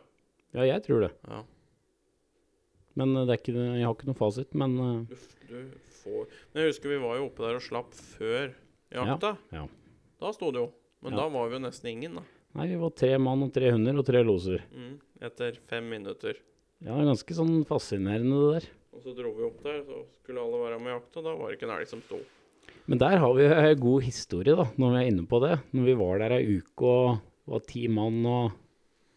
A: ja jeg tror det.
E: Ja.
A: Men eh, det er ikke, jeg har ikke noe fasit. Men eh,
E: Du, du får Men jeg husker vi var jo oppe der og slapp før jakta.
A: ja.
E: Da sto det jo. Men
A: Ja.
E: da var vi jo nesten ingen, da.
A: nei, vi var tre mann og tre hunder og tre loser.
E: Mm. Etter fem minutter.
A: Ja, det er ganske sånn fascinerende det der.
E: Og så dro vi opp der, så skulle alle være med i jakta. Da var det ikke en elg som sto.
A: Men der har vi en god historie, da, når vi er inne på det. Når vi var der ei uke og var ti mann og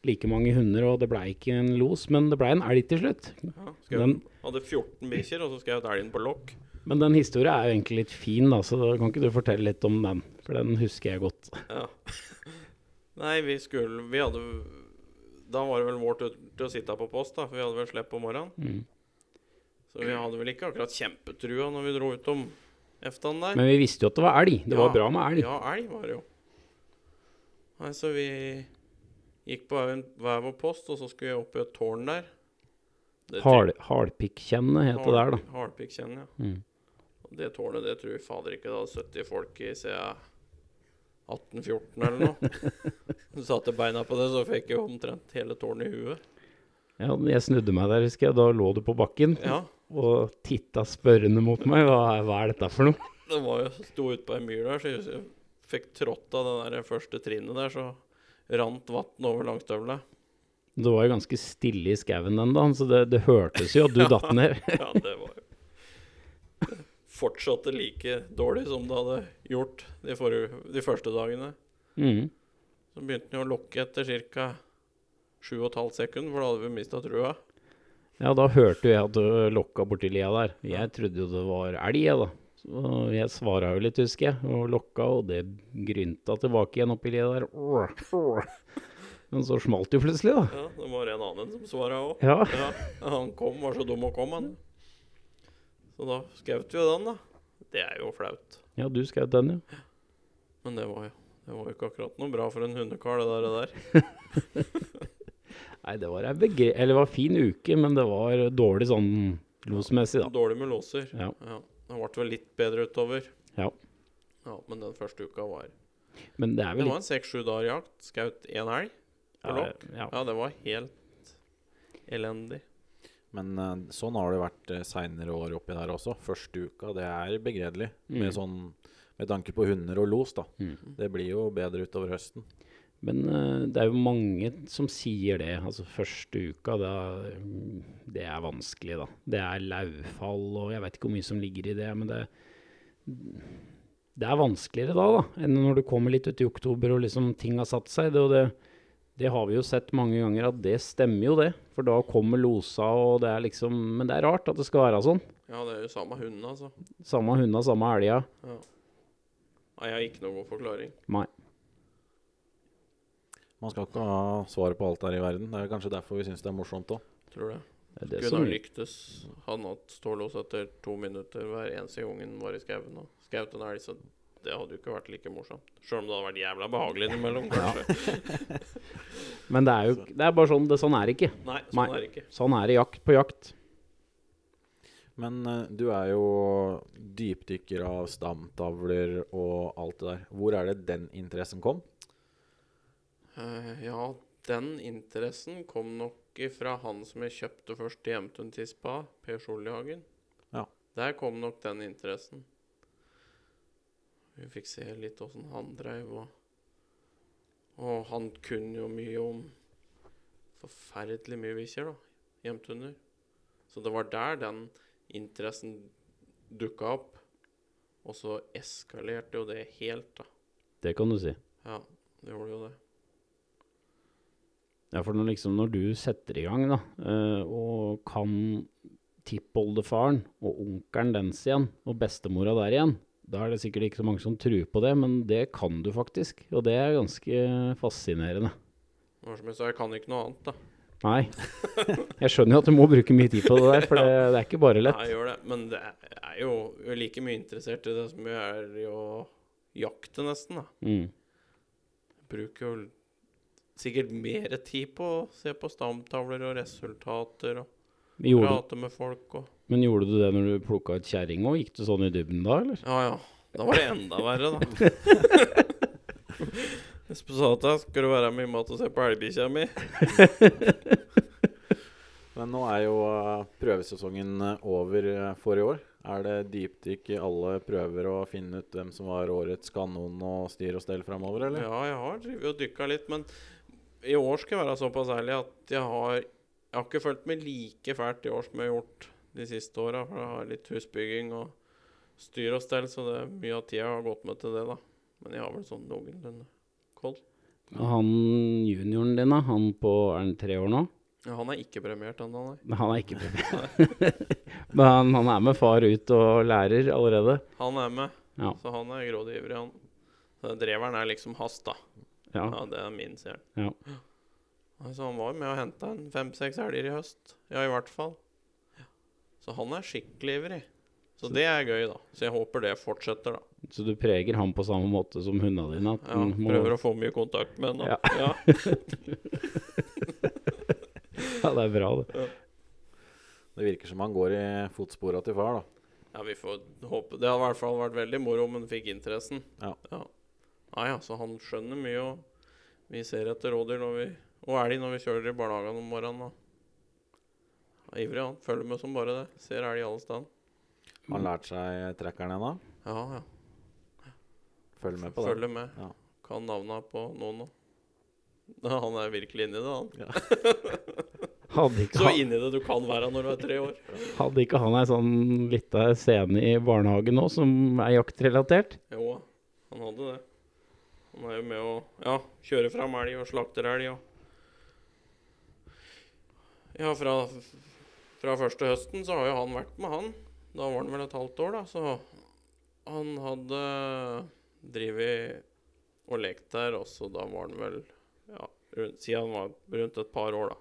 A: like mange hunder, og det blei ikke en los, men det blei en elg til slutt.
E: Ja, skrev,
A: Den-
E: Hadde 14 bikkjer, og så jeg elgen på lokk.
A: Men den historien er jo egentlig litt fin, da, så da kan ikke du fortelle litt om den? For den husker jeg godt.
E: Ja. Nei, vi skulle Vi hadde Da var det vel vår tur til å sitte på post, da, for vi hadde vel slipp på morgenen.
A: Mm.
E: Så vi hadde vel ikke akkurat kjempetrua når vi dro ut om eftan der.
A: Men vi visste jo at det var elg. Det
E: Ja,
A: var bra med elg.
E: Ja, elg var det jo. Nei, så vi gikk på hver vår post, og så skulle jeg opp i et tårn der.
A: Hal, Halpikkkjennet het det der, da.
E: Halpikk-kjenn, ja.
A: Mm.
E: Det tårnet, det tror jeg fader ikke det hadde 70 folk i siden 1814 eller noe. Du satte beina på det, så fikk jeg omtrent hele tårnet i huet.
A: Ja, jeg snudde meg der, husker jeg. Da lå du på bakken
E: Ja,
A: og titta spørrende mot meg. Hva, hva er dette for noe?
E: det var jo sto ute på ei myr der, så jeg fikk trådt av det der første trinnet der, så rant vann over langstøvlene.
A: Det var jo ganske stille i skauen den dagen, så det, det hørtes jo at du datt ned.
E: Ja, det var jo Fortsatte like dårlig som det hadde gjort de, forrige, de første dagene.
A: Mm.
E: Så begynte den å lokke etter ca. 7,5 sekunder, for da hadde vi mista trua.
A: Ja, da hørte jeg at du lokka borti lia der. Jeg trodde jo det var elg, da. Så jeg svara jo litt, husker jeg, og lokka, og det grynta tilbake igjen oppi lia der. Åh, åh. Men så smalt det jo plutselig, da.
E: Ja, det var en annen som svara òg.
A: Ja.
E: Ja, han kom, var så dum å komme, han. Så da skjøt vi den, da. Det er jo flaut.
A: Ja, du skjøt den, ja.
E: Men det var jo det var ikke akkurat noe bra for en hundekar, det der. Det der.
A: Nei, det var ei begre... Eller det var fin uke, men det var dårlig sånn losmessig, da.
E: Dårlig med låser.
A: Ja.
E: Det ble vel litt bedre utover.
A: Ja.
E: Ja, Men den første uka var
A: Men det er
E: Det var
A: litt
E: en seks-sju dager jakt. Skaut én elg på
A: ja,
E: lokk.
A: ja.
E: Ja, det var helt elendig.
F: Men uh, sånn har det vært uh, seinere år oppi der også. Første uka, det er begredelig.
A: Mm.
F: Med sånn med tanke på hunder og los, da.
A: Mm.
F: Det blir jo bedre utover høsten.
A: Men eh, det er jo mange som sier det. Altså første uka, da, det er vanskelig, da. Det er lauvfall, og jeg vet ikke hvor mye som ligger i det. Men det, det er vanskeligere da, da, enn når du kommer litt ut i oktober og liksom ting har satt seg. Det, og det, det har vi jo sett mange ganger at det stemmer jo, det. For da kommer losa, og det er liksom Men det er rart at det skal være sånn.
E: Ja, det er jo samme hundene altså.
A: Samme hunda, samme elga.
E: Ja. Nei, jeg har ikke noen god forklaring.
A: Nei.
F: Man skal ikke ha svaret på alt her i verden. Det er kanskje derfor vi syns det er morsomt òg.
E: Tror det.
A: Det det
E: Kunne
A: som
E: lyktes han hatt stålås etter to minutter hver eneste gang han var i skauen og skjøt en elg, så det hadde jo ikke vært like morsomt. Sjøl om det hadde vært jævla behagelig innimellom, kanskje.
A: Men det er jo det er bare sånn det sånn er det ikke.
E: Nei, sånn
A: Nei.
E: er det ikke.
A: Sånn er det jakt på jakt.
F: Men uh, du er jo dypdykker av stamtavler og alt det der. Hvor er det den interessen kom?
E: Eh, ja, den interessen kom nok fra han som jeg kjøpte først i Hjemtun-tispa, Per Solhagen.
F: Ja.
E: Der kom nok den interessen. Vi fikk se litt åssen han dreiv og Og han kunne jo mye om forferdelig mye bikkjer, da. Hjemtunder. Så det var der den interessen dukka opp. Og så eskalerte jo det helt, da.
A: Det kan du si.
E: Ja, det gjorde jo det.
A: Ja, for når, liksom, når du setter i gang, da, uh, og kan tippoldefaren og onkelen dens igjen, og bestemora der igjen, da er det sikkert ikke så mange som tror på det, men det kan du faktisk. Og det er ganske fascinerende.
E: Det som jeg sa, jeg kan ikke noe annet, da.
A: Nei. Jeg skjønner jo at du må bruke mye tid på det der, for det, det er ikke bare lett.
E: Nei, jeg gjør det. Men det er- jo jeg er like mye interessert i det som jeg er i å jakte, nesten, da.
A: Mm.
E: bruker jo sikkert mer tid på å se på stamtavler og resultater og
A: Gjorde,
E: prate med folk og
A: men gjorde du det når du plukka ut kjerring òg? Gikk du sånn i dybden da, eller?
E: Ja ja. Da var det enda verre, da. Espen sa at jeg skulle du være med i mat og se på elgbikkja mi.
F: Men nå er jo eh, prøvesesongen eh, over eh, for i år. Er det dypdykk i alle prøver og finne ut hvem som var årets kanon og styr og stell framover, eller?
E: Ja, jeg har drevet og dykka litt, men i år skal jeg være såpass ærlig at jeg har Jeg har ikke følt meg like fælt i år som jeg har gjort de siste åra, for jeg har litt husbygging og styr og stell, så det, er mye av tida har gått med til det, da. Men jeg har vel sånn noenlunde koll.
A: Og Han junioren din, da, han på Er han tre år nå?
E: Ja, han er ikke premiert ennå, nei.
A: Men Han er ikke premiert. Men han, han er med far ut og lærer allerede.
E: Han er med,
A: Ja.
E: så han er grådig ivrig, han. Så Dreveren er liksom hast, da.
A: Ja.
E: Ja, det er min, sel.
A: Ja.
E: Altså, han var med og henta en fem-seks elger i høst. Ja, i hvert fall. Så han er skikkelig ivrig. Så det er gøy, da. Så jeg håper det fortsetter, da.
A: Så du preger han på samme måte som hundene dine? At
E: Ja,
A: må-
E: prøver å få mye kontakt med henne.
A: Ja.
E: Ja.
A: Ja, det er bra, det.
F: Det virker som han går i fotspora til far, da.
E: ja, vi får håpe Det hadde i hvert fall vært veldig moro om han fikk interessen.
F: Ja.
E: ja. Nei, altså, han skjønner mye, og vi ser etter rådyr når vi, og elg når vi kjører i barnehagen om morgenen. da. Han er ivrig, han. Følger med som bare det. Ser elg alle steder.
F: Har han lært seg trekkeren ennå?
E: Ja, ja.
F: Følg med på det.
E: Følger med.
F: Ja.
E: Kan navna på noen nå. Han er virkelig inni det, han.
A: Ikke,
E: Så inni det du kan være når du er tre år.
A: hadde ikke han ei sånn lita scene i barnehagen nå som er jaktrelatert?
E: Jo, han hadde det. Han er jo med å ja, kjøre fram elg og slakter elg og Ja, fra, fra første høsten så har jo han vært med, han. Da var han vel et halvt år, da, så han hadde drevet og lekt der, og da var han vel ja, rundt, siden han var rundt et par år, da.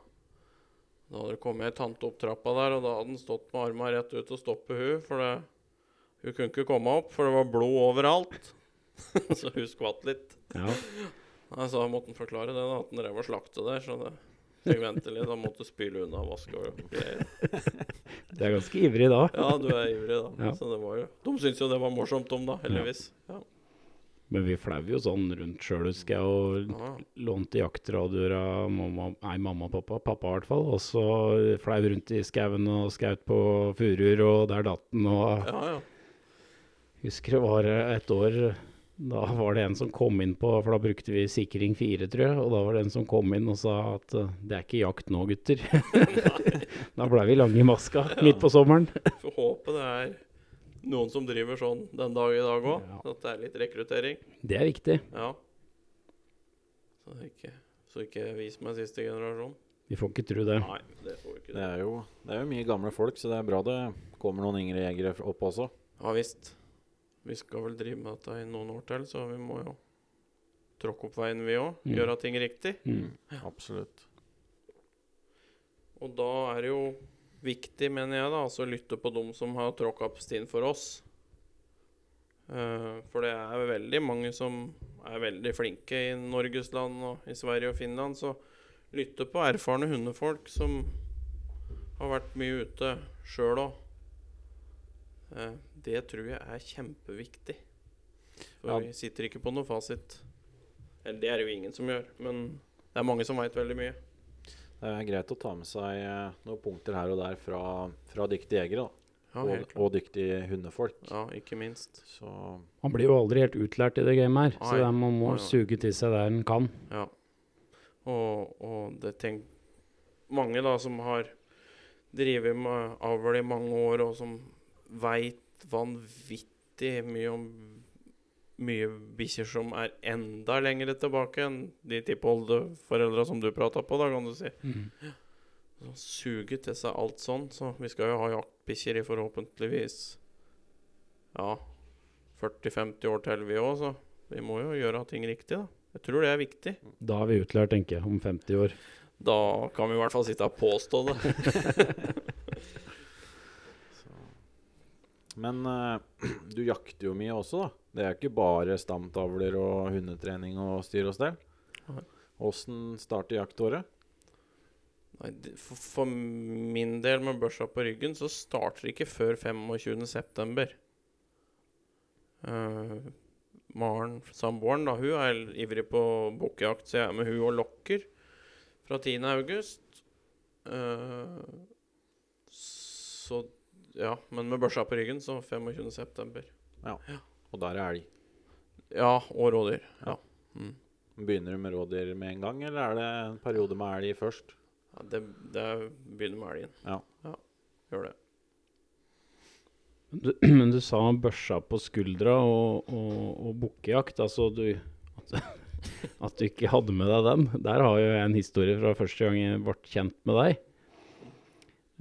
E: Da hadde det kommet ei tante opp trappa der, og da hadde han stått med armene rett ut og stoppet hun, for det, hun kunne ikke komme opp, for det var blod overalt. så hun skvatt litt.
A: Ja.
E: Så måtte han forklare det, da, at han drev og slakta der, så det fikk vente litt. Han måtte spyle unna vask og greier.
A: Du er ganske ivrig da.
E: Ja, du er ivrig, da.
A: Ja.
E: Så det var jo De syntes jo det var morsomt, de, da, heldigvis. Ja.
A: Men vi flau jo sånn rundt sjøl, husker jeg, og lånte jaktradioer av mamma, nei, mamma og pappa, pappa i hvert fall. Og så flau rundt i skauen og skaut på furuer, og der datt den. Og
E: ja, ja.
A: husker det var et år da var det en som kom inn på, for da brukte vi sikring 4, tror jeg. Og da var det en som kom inn og sa at eh, det er ikke jakt nå, gutter. da blei vi lange i maska midt på sommeren.
E: Får håpe det er noen som driver sånn den dag i dag òg.
A: Ja.
E: At det er litt rekruttering.
A: Det er viktig.
E: Ja. Så ikke, så ikke vis er siste generasjon.
A: Vi får ikke tro det.
E: Nei, det får vi ikke.
F: Det er, jo, det er jo mye gamle folk, så det er bra det kommer noen yngre jegere opp også.
E: Ja visst. Vi skal vel drive med dette i noen år til, så vi må jo tråkke opp veien, vi òg.
A: Mm.
E: Gjøre ting riktig.
A: Mm.
F: Absolutt.
E: Og da er det jo viktig, mener jeg, da, altså lytte på dem som har tråkka opp stien for oss. Uh, for det er veldig mange som er veldig flinke i Norges land og i Sverige og Finland. Så lytte på erfarne hundefolk som har vært mye ute sjøl òg. Det tror jeg er kjempeviktig. For
F: Ja.
E: vi sitter ikke på noe fasit. Eller det er det jo ingen som gjør, men det er mange som veit veldig mye.
F: Det er greit å ta med seg eh, noen punkter her og der fra, fra dyktige jegere. da.
E: Ja,
F: og, og dyktige hundefolk.
E: Ja, ikke minst.
F: Så
A: Man blir jo aldri helt utlært i det gamet her, så det er, man må
E: Nei, ja.
A: suge til seg der en kan.
E: Ja. Og, og det tenk Mange da som har drevet med avl i mange år, og som veit vanvittig mye om mye bikkjer som er enda lenger tilbake enn de tippoldeforeldra som du prata på, da, kan du si. Så suge til seg alt sånn. Så vi skal jo ha jaktbikkjer i forhåpentligvis ja 40-50 år til, vi òg, så vi må jo gjøre ting riktig, da. Jeg tror det er viktig.
A: Da er vi utlært, tenker jeg, om 50 år.
E: Da kan vi i hvert fall sitte og påstå det.
F: Men uh, du jakter jo mye også, da. Det er ikke bare stamtavler og hundetrening og styr og stell. Åssen starter jaktåret?
E: Nei, for, for min del med børsa på ryggen, så starter det ikke før 25.9. Uh, Maren, samboeren, da, hun er ivrig på bukkejakt, så jeg er med hun og lokker fra 10. august. Eh, så ja, men med børsa på ryggen, så 25.9.
F: Og der er elg.
E: Ja, og rådyr. Ja. Mm.
F: Begynner du med rådyr med en gang, eller er det en periode med elg først?
E: ja det, det begynner med elgen.
F: Ja.
E: Gjør det.
A: Du, men du sa børsa på skuldra og, og, og bukkejakt. Altså du at, at du ikke hadde med deg den. Der har jo jeg en historie fra første gang jeg ble kjent med deg.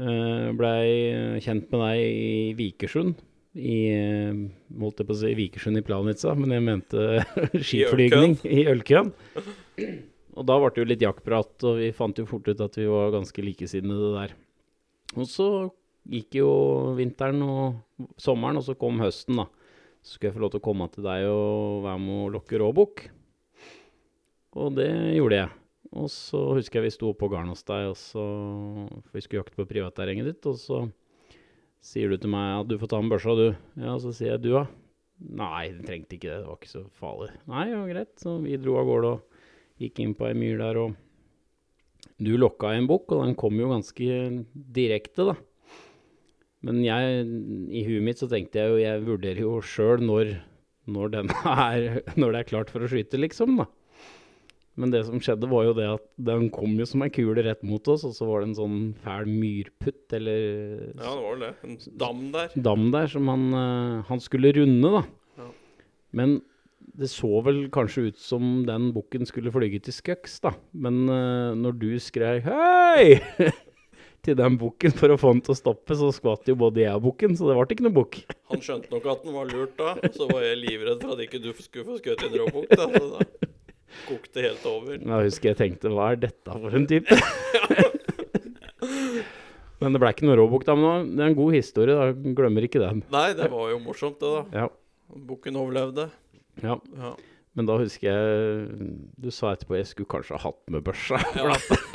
A: Uh, Blei kjent med deg i Vikersund. I eh, holdt jeg på å si Vikersund i Planica, men jeg mente skiflygning i Ølkøen. Og da ble det jo litt jaktprat, og vi fant jo fort ut at vi var ganske likesinnede der. Og så gikk jo vinteren og sommeren, og så kom høsten, da. Så skulle jeg få lov til å komme til deg og være med å lokke råbukk. Og det gjorde jeg. Og så husker jeg vi sto oppå på garden hos deg, og så For vi skulle jakte på privatterrenget ditt, og så sier du til meg at du får ta med børsa, du. Ja, så sier jeg du, da? Nei, den trengte ikke det, det var ikke så farlig. Nei, ja, greit. Så vi dro av gårde og gikk inn på ei myr der, og du lokka i en bukk, og den kom jo ganske direkte, da. Men jeg, i huet mitt så tenkte jeg jo, jeg vurderer jo sjøl når, når, når det er klart for å skyte, liksom, da. Men det som skjedde var jo det at den kom jo som ei kule rett mot oss, og så var det en sånn fæl myrputt, eller
E: Ja, det var det. En dam der.
A: dam der som han, eh, han skulle runde, da.
E: Ja.
A: Men det så vel kanskje ut som den bukken skulle flyge til skøks, da. Men eh, når du skrev 'hei' til den bukken for å få den til å stoppe, så skvatt jo både jeg og bukken, så det ble ikke noe bukk.
E: Han skjønte nok at den var lurt da, så var jeg livredd for at ikke du skulle få skutt en råbukk. Da kokte helt over.
A: Jeg husker jeg tenkte 'hva er dette for en type'? Men det ble ikke noe råbukk, da. Men det er en god historie, da. Glemmer ikke den.
E: Nei, det var jo morsomt, det, da.
A: Ja.
E: Bukken overlevde.
A: ja.
E: Ja.
A: Men da husker jeg du sa etterpå jeg skulle kanskje ha hatt med børsa.
E: Ja.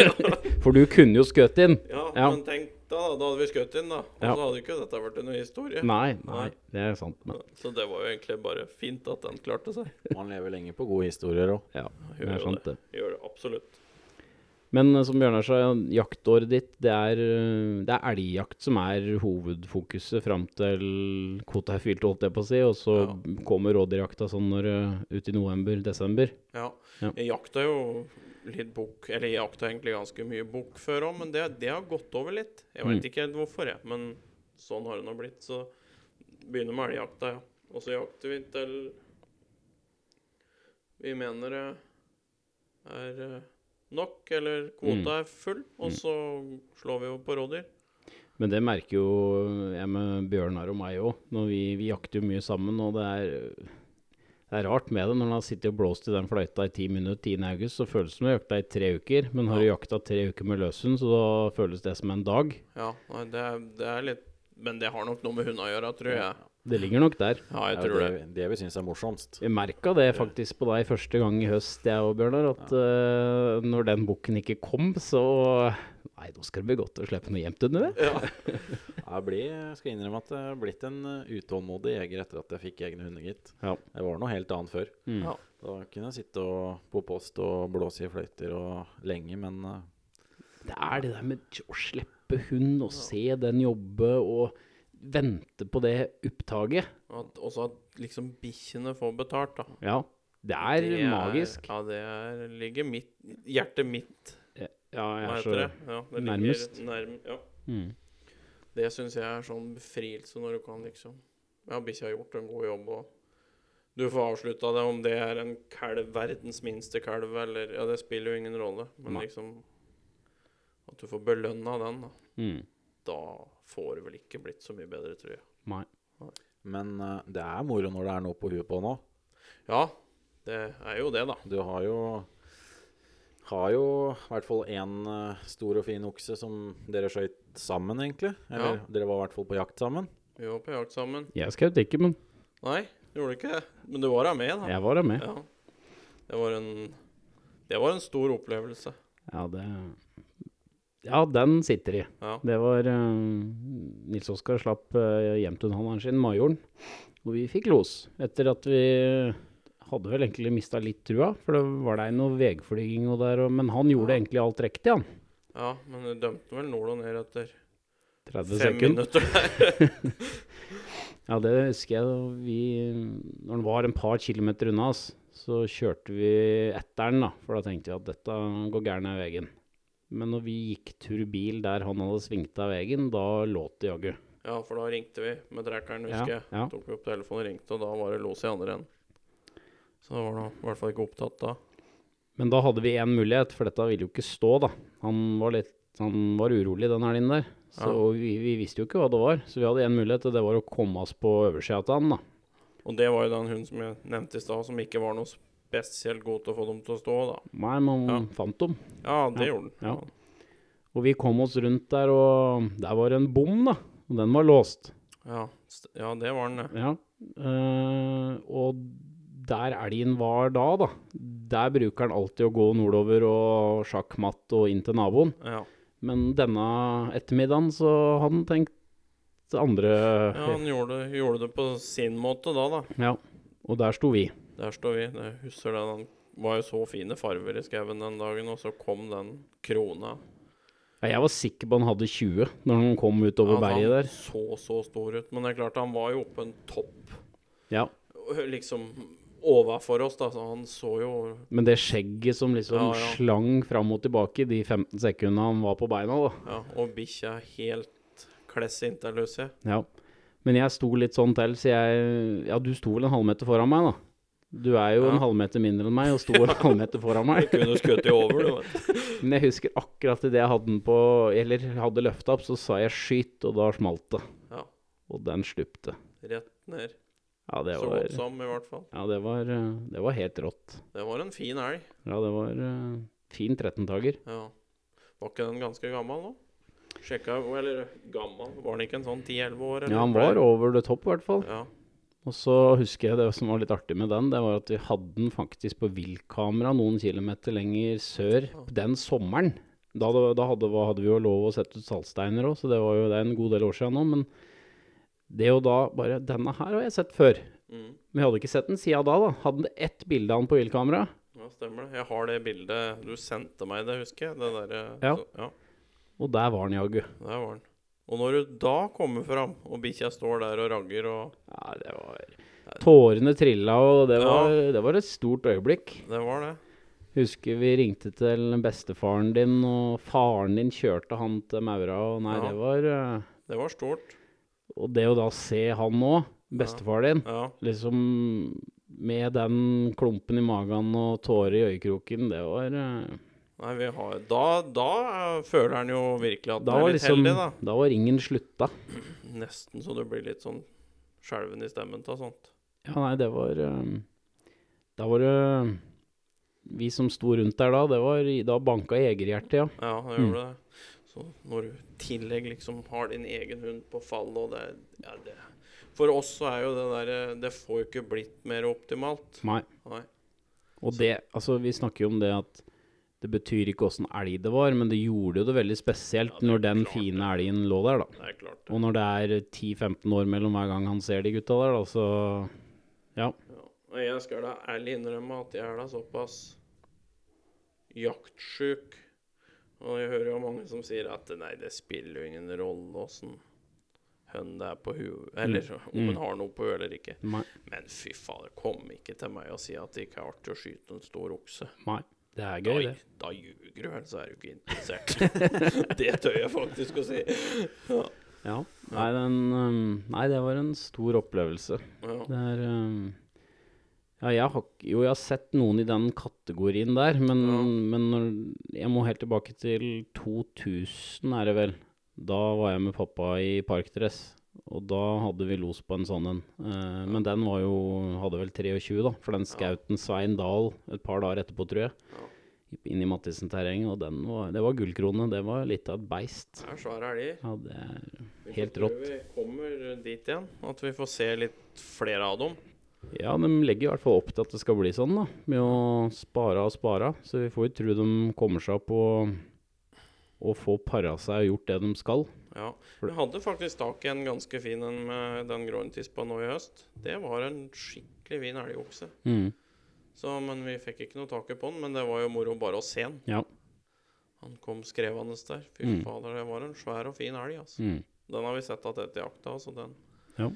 A: For du kunne jo skutt inn.
E: ja,
A: Ja.
E: men tenk da, da hadde vi skutt inn, da. Og
A: Ja.
E: så hadde ikke dette vært en historie.
A: Nei, nei, det er sant. Men
E: Så det var jo egentlig bare fint at den klarte seg.
F: Man lever lenge på gode historier òg.
A: ja, det er sant det.
E: Gjør det absolutt.
A: Men eh, som Bjørnar sa, jaktåret ditt, det er, eh, det er elgjakt som er hovedfokuset fram til kvota er fylt, holdt jeg på å si. Og så
E: Ja.
A: kommer rådyrjakta sånn når ut i november-desember.
E: Ja.
A: Ja.
E: Jeg jakta jo litt bok, eller jeg jakta egentlig ganske mye bukk før òg, men det, det har gått over litt. Jeg vet
A: Mm.
E: ikke helt hvorfor, jeg, men sånn har det nå blitt. Så begynner med elgjakta, ja. Og så jakter vi til vi mener det er eh, nok, eller kvota
A: Mm.
E: er full, og så slår vi jo på rådyr.
A: Men det merker jo jeg med Bjørnar og meg òg. Vi, vi jakter jo mye sammen, og det er, det er rart med det. Når man har sittet og blåst i den fløyta i ti minutter 10. august, så føles det som å jakta i tre uker. Men har du jakta tre uker med løshund, så da føles det som en dag.
E: Ja, det er, det er litt Men det har nok noe med hunda å gjøre, tror jeg.
A: Det ligger nok der.
E: Ja, jeg tror det.
F: det, det vi syns er morsomst.
A: Jeg merka det faktisk på deg første gang i høst, jeg og Bjørnar, at eh, når den bukken ikke kom, så Nei, da skal det bli godt å slippe noe gjemt under det.
E: Ja.
F: Jeg blir, skal innrømme at jeg har blitt en eh, utålmodig jeger etter at jeg fikk egne hunder, gitt.
A: Ja.
F: Jeg var noe helt annet før.
A: Mm.
E: Ja.
F: Da kunne jeg sitte og, på post og blåse i fløyter og lenge, men eh,
A: Det er det der med å slippe hund og se den jobbe og vente på det opptaket.
E: At, også at liksom bikkjene får betalt, da.
A: Ja, det er
E: Det
A: magisk.
E: Ja, det er, ligger mitt, Hjertet mitt,
A: Ja, jeg er
E: heter
A: så
E: det? Ja, det ligger
A: nærmest.
E: Nærm, ja.
A: mm.
E: Det syns jeg er sånn befrielse når du kan liksom Ja, bikkja har gjort en god jobb, og du får avslutta det. Om det er en kalv, verdens minste kalv, eller Ja, det spiller jo ingen rolle, men
A: Nei.
E: liksom At du får belønna den, da.
A: Mm.
E: Da får det vel ikke blitt så mye bedre, tror jeg.
A: Nei.
F: Men uh, det er moro når det er noe på huet på nå.
E: Ja, det er jo det, da.
F: Du har jo har jo i hvert fall én stor og fin okse som dere skøyt sammen, egentlig. Eller
E: Ja.
F: dere var i hvert fall på jakt sammen.
E: Vi var på jakt sammen.
A: Jeg skjøt ikke, men
E: Nei, gjorde ikke det. Men du var da med, da.
A: jeg var da med.
E: Ja. Det var en Det var en stor opplevelse.
A: Ja, det Ja, den sitter i.
E: Ja.
A: Det var uh, Nils Oskar slapp uh, hjemtunhandleren sin, Majoren, og vi fikk los. Etter at vi hadde vel egentlig mista litt trua, for det var der noe vegflyging og der, og, men han gjorde egentlig alt riktig, han.
E: ja, men du dømte vel nord og ned etter
A: 30
E: fem minutter der.
A: Ja, det husker jeg. Vi, når den var en par kilometer unna oss, så kjørte vi etter den, da. For da tenkte vi at dette går gærent av veien. Men når vi gikk tur bil der han hadde svingt av veien, da låt det jaggu.
E: Ja, for da ringte vi med trekkeren, husker
A: Ja,
E: jeg.
A: ja.
E: Tok vi opp telefonen og ringte, og da var det los i andre enden. Så det var han i hvert fall ikke opptatt da.
A: Men da hadde vi én mulighet, for dette ville jo ikke stå, da. Han var litt han var urolig den helgen der. Så
E: Ja.
A: vi, vi visste jo ikke hva det var. Så vi hadde én mulighet, og det var å komme oss på oversida til han, da.
E: Og det var jo den hunden som jeg nevnte i stad, som ikke var noe spesielt god til å få dem til å stå, da.
A: Nei, men
E: Ja.
A: fant dem.
E: Ja, det
A: Ja,
E: gjorde den.
A: ja. Og vi kom oss rundt der, og der var en bom, da. Og den var låst.
E: Ja, ja det var den, det.
A: Ja. Uh, og der elgen var da, da, der bruker han alltid å gå nordover og sjakkmatt og inn til naboen.
E: Ja.
A: Men denne ettermiddagen så hadde han tenkt andre
E: ja, han gjorde, gjorde det på sin måte da, da.
A: Ja. Og der sto vi.
E: Der sto vi. Jeg husker det. Han var jo så fine farver i skauen den dagen, og så kom den krona.
A: Ja, jeg var sikker på han hadde 20 når han kom utover
E: Ja,
A: berget der.
E: Han så så stor ut. Men det er klart, han var jo oppe en topp
A: Ja.
E: liksom overfor oss, da. Så han så jo
A: Men det skjegget som liksom
E: Ja, ja.
A: slang fram og tilbake de 15 sekundene han var på beina, da.
E: Ja, og bikkja helt kless inntil, jeg.
A: Ja. Men jeg sto litt sånn til, så jeg Ja, du sto vel en halvmeter foran meg, da. Du er jo
E: Ja.
A: en halvmeter mindre enn meg, og sto en halvmeter foran meg.
E: Du kunne skutt over, du, vet.
A: Men jeg husker akkurat idet jeg hadde den på Eller hadde løfta opp, så sa jeg 'skyt', og da smalt det.
E: Ja.
A: Og den slupte.
E: Rett ned.
A: Ja, det
E: Så godt som, i hvert fall.
A: Ja, det var, eh, det var helt rått.
E: Det var en fin elg.
A: Ja, det var uh, fin 13-tager.
E: Ja. Var ikke den ganske gammel nå? Sjekka Eller gammel, var den ikke en sånn 10-11 år? eller?
A: Ja, han var over the top, i hvert fall.
E: Ja.
A: Og så husker jeg det som var litt artig med den, det var at vi hadde den faktisk på viltkamera noen kilometer lenger sør den sommeren. Da, da, hadde, hadde vi jo lov å sette ut saltsteiner òg, så det var jo det en god del år siden nå. Men det jo da bare Denne her har jeg sett før.
E: Mm.
A: Men jeg hadde ikke sett den siden da. da. Hadde den ett bilde av den på viltkamera.
E: ja, stemmer det. Jeg har det bildet Du sendte meg det, husker jeg. Det der,
A: Ja.
E: så- ja.
A: Og der var den jaggu.
E: Der var den. Og når du da kommer fram, og bikkja står der og ragger og
A: Ja, det var Tårene trilla, og det
E: Ja.
A: var, det var et stort øyeblikk.
E: Det var det.
A: Husker vi ringte til bestefaren din, og faren din kjørte han til Maura, og nei,
E: Ja.
A: det var eh,
E: Det var stort.
A: Og det å da se han nå, bestefar din,
E: Ja.
A: liksom med den klumpen i magen og tårer i øyekroken, det var uh,
E: Nei, vi har Da, da føler han jo virkelig at
A: Da
E: er litt
A: liksom
E: heldig, da.
A: Da var ringen slutta.
E: Nesten så du blir litt sånn skjelven i stemmen av sånt.
A: Ja, nei, det var uh, Da var det Vi som sto rundt der da, det var Da banka jegerhjertet, ja.
E: Ja, det
A: Mm.
E: gjorde det. Så når du i tillegg liksom har din egen hund på fall, og det, ja, det For oss så er jo det derre Det får jo ikke blitt mer optimalt.
A: Nei.
E: Nei.
A: Og det Altså, vi snakker jo om det at det betyr ikke åssen elg det var, men det gjorde jo det veldig spesielt
E: Ja, det
A: når den
E: klart
A: fine
E: det.
A: elgen lå der, da.
E: Det er klart.
A: Og når det er 10-15 år mellom hver gang han ser de gutta der, da, så Ja.
E: Ja. Og jeg skal da ærlig innrømme at jeg er da såpass jaktsjuk. Og jeg hører jo mange som sier at nei, det spiller jo ingen rolle åssen hvem det er på huet, eller om
A: Mm.
E: hun har noe på huet eller ikke.
A: Nei.
E: Men fy fader, kom ikke til meg og si at det ikke er artig å skyte en stor okse.
A: Nei. Det er
E: Da,
A: gøy, det.
E: da ljuger du, ellers er du ikke interessert. det tør jeg faktisk å si. Ja.
A: Ja. Nei, den, um, nei, det var en stor opplevelse.
E: Ja.
A: Det er um, Ja, jeg har, jo, jeg har sett noen i den kategorien der, men,
E: Ja.
A: men når, jeg må helt tilbake til 2000, er det vel. Da var jeg med pappa i parkdress, og da hadde vi los på en sånn en. Eh, men den var jo Hadde vel 23, da, for den skauten Svein Dahl et par dager etterpå, tror jeg. Inn i Mathisen-terrenget, og den var, det var gullkrone. Det var litt av et beist.
E: Det er svære elger.
A: Ja, det er helt rått.
E: Vi kommer dit igjen, at vi får se litt flere av dem.
A: Ja, de legger i hvert fall opp til at det skal bli sånn, da. Med å spare og spare. Så vi får jo tro de kommer seg opp og, og får para seg og gjort det de skal.
E: Ja. Vi hadde faktisk tak i en ganske fin en med den gråentispa nå i høst. Det var en skikkelig fin elgokse.
A: Mm.
E: Så, men vi fikk ikke noe tak på den, men det var jo moro bare å se den.
A: Ja.
E: Han kom skrevende der. Fy
A: Mm.
E: fader, det var en svær og fin elg, altså.
A: Mm.
E: Den har vi sett at etter jakta, altså den.
A: Ja.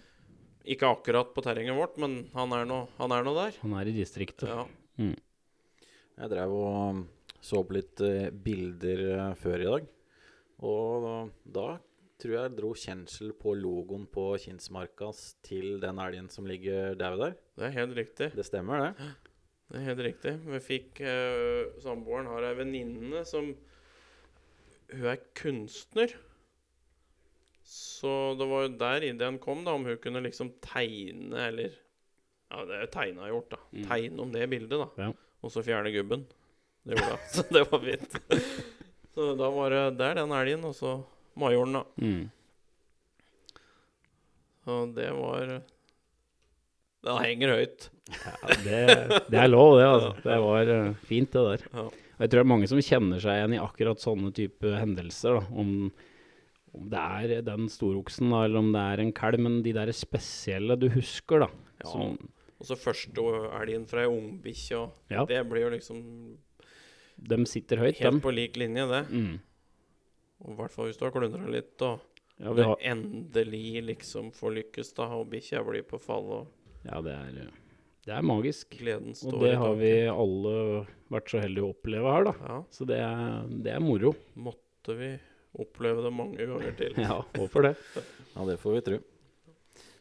E: Ikke akkurat på terrenget vårt, men han er nå, han er nå der.
A: Han er i distriktet.
E: Ja.
F: Jeg drev og så på litt eh, bilder eh, før i dag. Og da tror jeg dro kjensel på logoen på Kinnsmarkas til den elgen som ligger dau der.
E: Det er helt riktig.
F: Det stemmer, det.
E: Det er helt riktig. Vi fikk uh, Samboeren har ei venninne som Hun er kunstner. Så det var jo der ideen kom, da, om hun kunne liksom tegne, eller Ja, det er jo tegna gjort, da.
A: Mm.
E: Tegne om det bildet, da.
A: Ja.
E: Og så fjerne gubben. Det gjorde hun. Så det var fint. så da var det der den elgen, og så majoren, da.
A: Mm.
E: Så det var Den henger høyt.
A: Ja, det, det er lov, det. altså. Det var eh, fint, det der.
E: Ja.
A: Og jeg tror det er mange som kjenner seg igjen i akkurat sånne type hendelser. da, om, om det er den storoksen, da, eller om det er en kalv. Men de der spesielle du husker, da.
E: Ja.
A: Som,
E: Og så første elgen fra ei ungbikkje, og
A: ja,
E: det blir jo liksom
A: de sitter høyt,
E: helt
A: dem.
E: på lik linje, det.
A: Mm.
E: Og I hvert fall hvis du har klundra litt, og
A: Ja, har,
E: endelig liksom får lykkes, da, og bikkja blir på fall, og
A: ja, det er, det er magisk. Og det har vi alle vært så heldige å oppleve her, da.
E: Ja,
A: Så det er, det er moro.
E: måtte vi oppleve det mange ganger til.
A: Ja, håper det.
F: Ja, det får vi tro.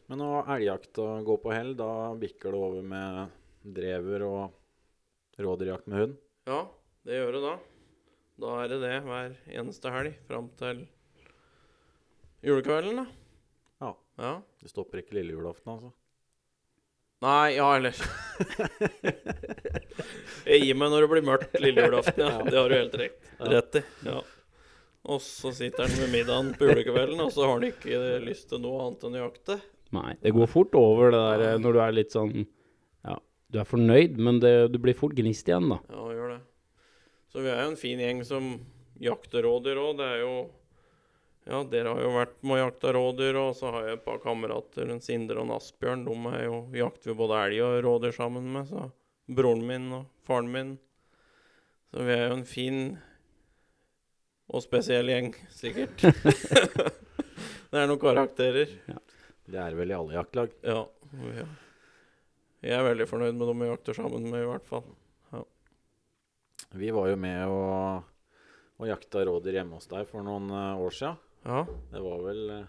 F: Men når elgjakta går på hell, da bikker det over med drever og rådyrjakt med hund.
E: Ja, det gjør det da. Da er det det hver eneste helg fram til julekvelden, da.
F: Ja.
E: ja.
F: Det stopper ikke lille julaften, altså.
E: Nei, ja, eller Jeg gir meg når det blir mørkt lille julaften, ja. Det har du helt rett, rett i. Ja. Og så sitter han med middagen på julekvelden, og så har han ikke lyst til noe annet enn å jakte.
A: Nei, det går fort over det der eh, når du er litt sånn Ja, du er fornøyd, men det, du blir fort gnist igjen, da.
E: Ja, gjør det. Så vi er jo en fin gjeng som jakter rådyr òg. Det er jo Ja, dere har jo vært med å jakte rådyr, og så har jeg et par kamerater, en Sindre og en Asbjørn. De er jo, jakter vi både elg og rådyr sammen med, så broren min og faren min. Så vi er jo en fin og spesiell gjeng, sikkert. det er noen karakterer.
F: Det er vel i alle jaktlag.
E: Ja. er- Jeg er veldig fornøyd med dem vi jakter sammen med, i hvert fall.
F: Vi var jo med og, og jakta rådyr hjemme hos deg for noen eh, år sia.
E: Ja.
F: Det var vel eh,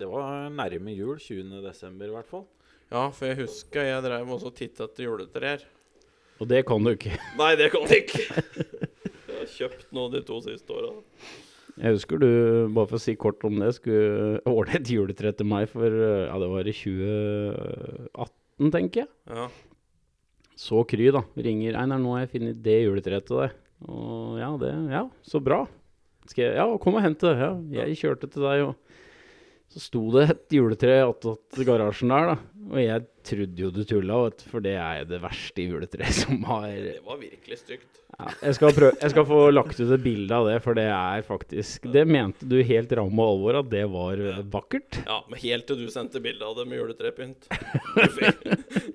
F: Det var nærme jul. 20. desember, i hvert fall.
E: Ja, for jeg husker jeg drev også og titta etter juletrær.
A: Og det kan du ikke.
E: Nei, det kan du ikke. Kjøpt noe de to siste åra.
A: Jeg husker du, bare for å si kort om det, skulle ordne et juletre til meg for Ja, det var i 2018, tenker jeg.
E: Ja.
A: Så Kry, da. Ringer. Einar, nå har jeg funnet det juletreet til deg. Og ja, det Ja, så bra. Skal jeg, ja, kom og hent det. Ja, jeg kjørte til deg, og så sto det et juletre attåt garasjen der, da. Og jeg trodde jo du tulla, for det er det verste juletreet som har
E: Det var virkelig stygt.
A: ja, jeg, skal prøve, jeg skal få lagt ut et bilde av det, for det er faktisk Det mente du helt ramme alvor at det var vakkert.
E: Ja, men helt til du sendte bilde av det med juletrepynt.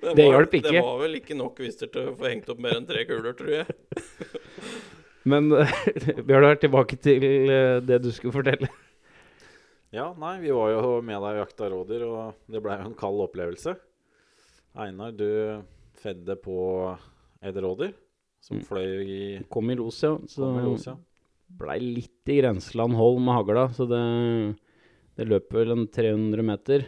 E: Det,
A: Det
E: var-
A: hjalp ikke.
E: Det var vel ikke nok kvister til å få hengt opp mer enn tre kuler, tror jeg.
A: Men Bjørnar, tilbake til eh, det du skulle fortelle.
F: Ja, nei, vi var jo med deg og jakta rådyr, og det blei jo en kald opplevelse. Einar, du fedde på et rådyr som
A: Mm.
F: fløy i
A: Kom i los, ja. Så
F: kom los, ja.
A: blei litt i grenseland hold med hagla, så det, det løp vel en 300 meter.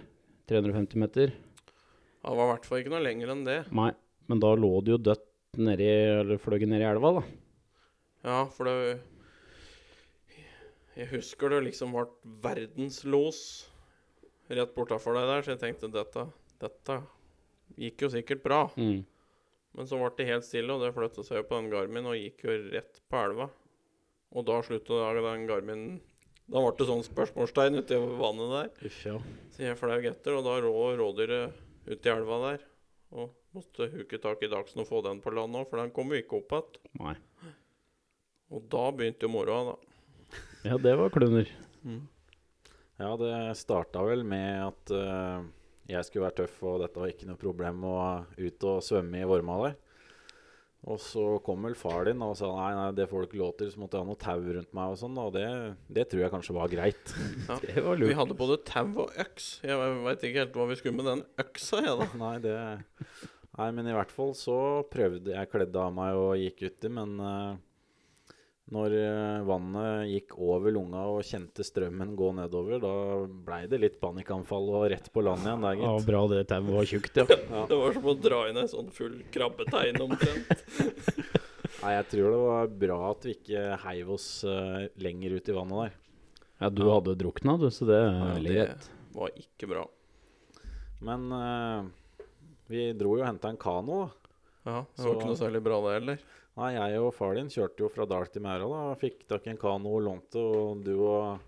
A: 350 meter.
E: Det var i hvert fall ikke noe lenger enn det.
A: Nei, men da lå det jo dødt nedi, eller fløy nedi elva, da.
E: Ja, for det Jeg husker det liksom ble verdenslos rett bortafor deg der, så jeg tenkte dette, dette gikk jo sikkert bra.
A: Mm.
E: Men så ble det helt stille, og det flytta seg jo på den Garmin og gikk jo rett på elva. Og da slutta den Garmin Da ble det sånn spørsmålstegn uti vannet der.
A: Uff, ja.
E: Så jeg flau etter, og da rå rådyret uti elva der. Og måtte huke tak i Dagsen og få den på land òg, for den kom jo ikke opp igjen. Og da begynte jo moroa, da.
A: Ja, det var klunder.
F: Ja, det starta vel med at uh, jeg skulle være tøff, og dette var ikke noe problem å ut og svømme i Vorma der. Og så kom vel far din og sa nei, nei, det får du ikke lov til, så måtte jeg ha noe tau rundt meg og sånn. Og det, det tror jeg kanskje var greit.
E: Ja.
A: Det var
E: Vi hadde både tau og øks. Jeg veit ikke helt hva vi skulle med den øksa, jeg, da.
F: Nei, det Nei, men i hvert fall så prøvde jeg kledde av meg og gikk uti, men eh, når eh, vannet gikk over lunga og kjente strømmen gå nedover, da blei det litt panikkanfall og rett på land igjen der,
A: Ja, bra det tauet var tjukt, ja.
E: Det var som å dra inn ei sånn full krabbetein omtrent.
F: Nei, jeg tror det var bra at vi ikke heiv oss uh, lenger ut i vannet der.
A: Ja, du hadde drukna, du, så det er
E: Ja, det var ikke bra.
F: Men uh, vi dro jo og henta en kano.
E: Ja, Det
F: Så-
E: var ikke noe særlig bra, det heller.
F: Nei, jeg og far din kjørte jo fra Dal til Mæra, da. Fikk tak i en kano og lånte, og du og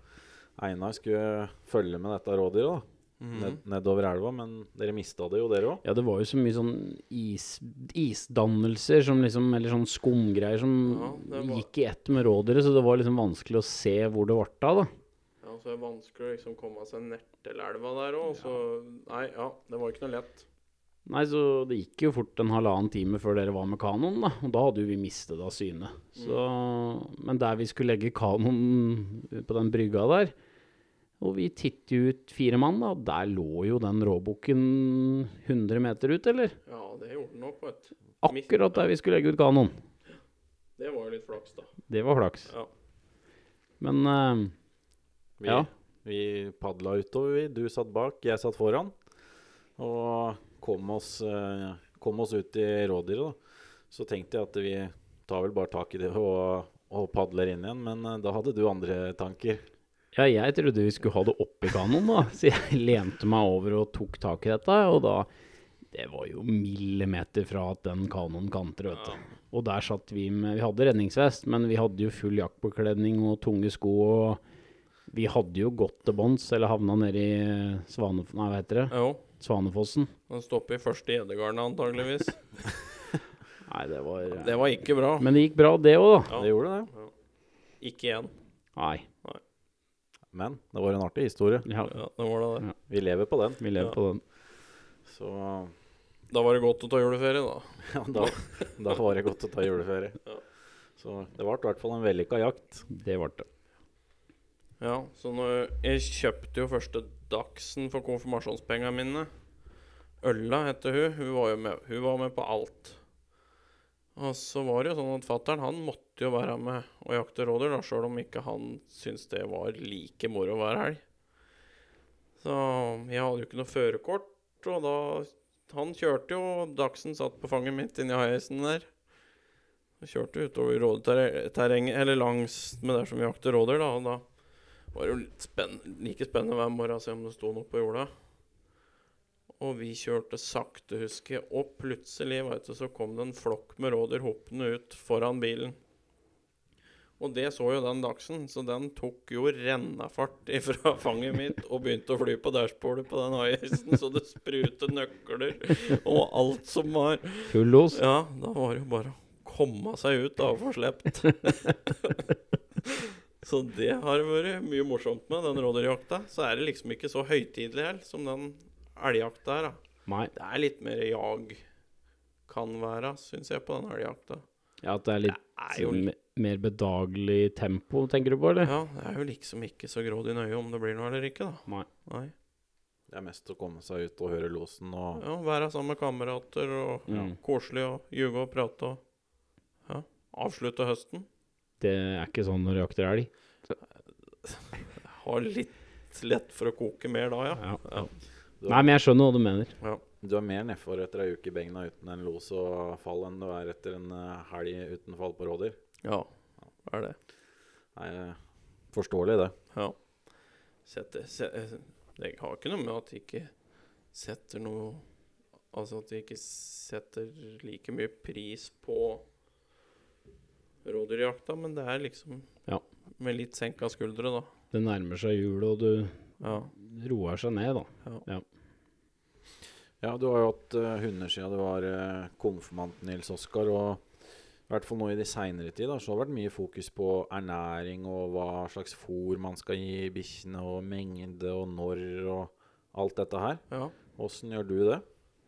F: Einar skulle følge med dette rådyret, da.
E: Mhm.
F: Ned, nedover elva, men dere mista det jo, dere òg.
A: Ja, det var jo så mye sånn is, isdannelser som liksom, eller sånn skumgreier som
E: Ja, var-
A: gikk i ett med rådyret, så det var liksom vanskelig å se hvor det ble av, da.
E: Ja, så er det vanskelig å liksom komme seg ned til elva der òg. Så Nei, ja, det var ikke noe lett.
A: Nei, så det gikk jo fort en halvannen time før dere var med kanoen, da. Og da hadde jo vi mistet av syne. Så, Men der vi skulle legge kanoen på den brygga der, og vi titter jo ut fire mann, da, der lå jo den råbukken 100 meter ut, eller?
E: Ja, det gjorde den nok, vet du.
A: Akkurat der vi skulle legge ut kanoen.
E: Det var jo litt flaks, da.
A: Det var flaks.
E: Ja.
A: Men uh,
F: Vi,
A: Ja.
F: vi padla utover, vi. Du satt bak, jeg satt foran. Og kom oss, eh, kom oss ut i rådyret, da. Så tenkte jeg at vi tar vel bare tak i det og, og padler inn igjen, men eh, da hadde du andre tanker.
A: ja, jeg trodde vi skulle ha det oppi kanoen, da. Så jeg lente meg over og tok tak i dette, og da Det var jo millimeter fra at den kanoen kanter, vet du. Og der satt vi med Vi hadde redningsvest, men vi hadde jo full jaktbekledning og tunge sko, og vi hadde jo gått til bånns, eller havna nede i Svane... Nei, hva heter det?
E: Jo,
A: Svanefossen.
E: den stopper i første gjeddegarden antageligvis.
A: Nei, det var
E: Det var ikke bra.
A: Men det gikk bra, det òg, da.
E: Ja.
F: Det gjorde det.
E: Ikke igjen.
A: Nei.
F: Men det var en artig historie.
A: Ja,
E: Ja, det var det.
A: Ja.
F: Vi lever på den.
A: vi lever
E: Ja.
A: på den.
F: Så
E: Da var det godt å ta juleferie, da.
F: ja, da, da var det godt å ta juleferie.
E: Ja.
F: Så det ble i hvert fall en vellykka jakt.
A: Det ble det.
E: Ja, så når Jeg kjøpte jo første Dagsen for konfirmasjonspengene mine. Ølla heter hun. Hun var med, hun var med på alt. Og så var det jo sånn at fattern han måtte jo være med og jakte rådyr, da, sjøl om ikke han syntes det var like moro hver helg. Så jeg hadde jo ikke noe førerkort, og da Han kjørte jo, og satt på fanget mitt inni heisen der. Og kjørte utover rådterrenget, eller langs med der som vi jakter rådyr, da. Og da var det jo litt spennende, like spennende hver morgen å se om det sto noe på jorda. Og vi kjørte sakte, husker jeg, og plutselig vet du, så kom det en flokk med rådyr hoppende ut foran bilen. Og det så jo den dachsen, så den tok jo rennafart ifra fanget mitt og begynte å fly på dashbordet på den haisen, så det sprutet nøkler og alt som var.
A: Full los.
E: Ja, da var det jo bare å komme seg ut da og få slept. så det har vært mye morsomt med den rådyrjakta. Så er det liksom ikke så høytidelig heller som den elgjakta her. da.
A: Nei.
E: Det er litt mer jag kan være, syns jeg, på den elgjakta.
A: Ja, at det er litt
E: Det er jo
A: me- mer bedagelig tempo, tenker du på, eller?
E: Ja, det er jo liksom ikke så grådig nøye om det blir noe eller ikke, da.
A: Nei.
E: Nei.
F: Det er mest å komme seg ut og høre losen og
E: Ja, være sammen med kamerater og
A: Mm.
E: koselig og ljuge og prate og ja, avslutte høsten.
A: Det er ikke sånn når du jakter elg.
E: Har litt lett for å koke mer da, ja.
A: Ja. Nei, men jeg skjønner hva du mener.
E: ja.
F: du er mer nedfor etter ei uke i beina uten en los og fall enn du er etter en eh, helg uten fall på rådyr.
E: ja. er det.
F: Nei, eh, forståelig det.
E: Ja. Sette, se, eh, det har ikke noe med at de ikke setter noe Altså at de ikke setter like mye pris på rådyrjakta, men det er liksom
A: Ja.
E: med litt senka skuldre, da.
A: Det nærmer seg jul, og du
E: Ja.
A: roer seg ned, da.
F: Ja, du har jo hatt uh, hunder siden du var uh, konfirmant, Nils Oskar. Og i hvert fall nå i de seinere tid da, så har det vært mye fokus på ernæring og hva slags fôr man skal gi bikkjene, og mengde og når og alt dette her.
E: ja.
F: Åssen gjør du det?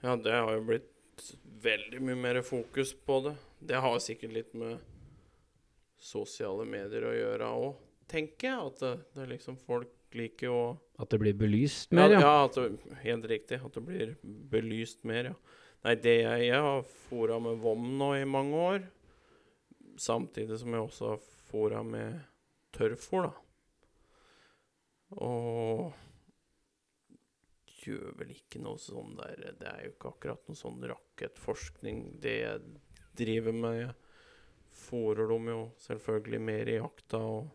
E: Ja, det har jo blitt veldig mye mer fokus på det. Det har sikkert litt med sosiale medier å gjøre òg, tenker jeg. At det, det er liksom folk liker å
A: At det blir belyst mer, ja.
E: ja det, helt riktig. At det blir belyst mer, ja. Nei, det jeg, jeg har fora med vom nå i mange år. Samtidig som jeg også har fora med tørrfòr, da. Og gjør vel ikke noe sånn der Det er jo ikke akkurat noe sånn rakettforskning, det jeg driver med. Jeg de dem jo selvfølgelig mer i jakta, og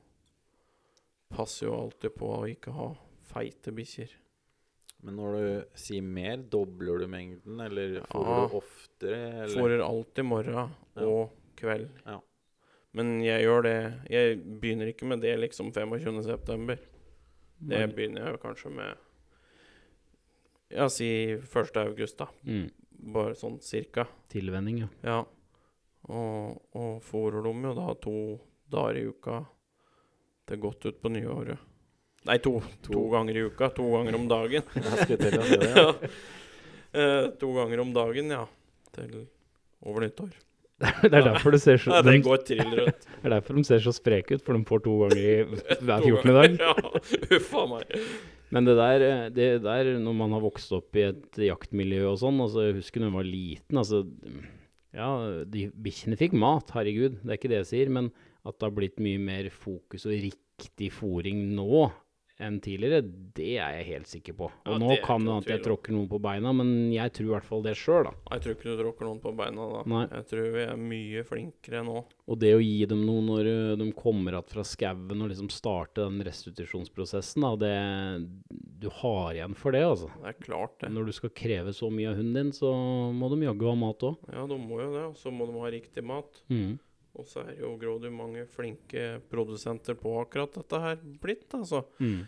E: passer jo alltid på å ikke ha feite bikkjer.
F: Men når du sier mer, dobler du mengden, eller
E: Ja.
F: fôrer du oftere? Eller?
E: Fôrer alltid morgen
F: Ja.
E: og kveld.
F: Ja.
E: Men jeg gjør det Jeg begynner ikke med det liksom 25. september. Det begynner jeg jo kanskje med Ja, si 1. august, da.
A: Mm.
E: Bare sånn cirka.
A: Tilvenning, ja.
E: Ja. Og, og fôrer dem jo da to dager i uka til godt ut på nyåret. Nei, to, to.
F: To.
E: ganger i uka. To ganger om dagen.
F: Til det, ja.
E: ja. Eh, to ganger om dagen, ja. Til over nyttår.
A: Det er derfor du ser så
E: Ja, det går trill rundt.
A: det er derfor de ser så spreke ut, for de får to ganger i hver 14. dag.
E: Ja, uffa meg.
A: Men det der, eh, det der, når man har vokst opp i et jaktmiljø og sånn, altså jeg husker da jeg var liten, altså Ja, de bikkjene fikk mat, herregud, det er ikke det jeg sier, men at det har blitt mye mer fokus og riktig fòring nå enn tidligere, det er jeg helt sikker på. Og
E: Ja,
A: nå kan det at jeg tråkker noen på beina, men jeg tror i hvert fall det sjøl, da.
E: Jeg tror ikke du tråkker noen på beina da.
A: Nei.
E: Jeg tror vi er mye flinkere nå.
A: Og det å gi dem noe når de kommer att fra skauen og liksom starte den restitusjonsprosessen, da, det Du har igjen for det, altså.
E: Det er klart, det.
A: Når du skal kreve så mye av hunden din, så må de jaggu ha mat òg.
E: Ja, de må jo det. Og så må de ha riktig mat.
A: Mm.
E: Og så er jo Grådu mange flinke produsenter på akkurat dette her blitt, altså.
A: Mm.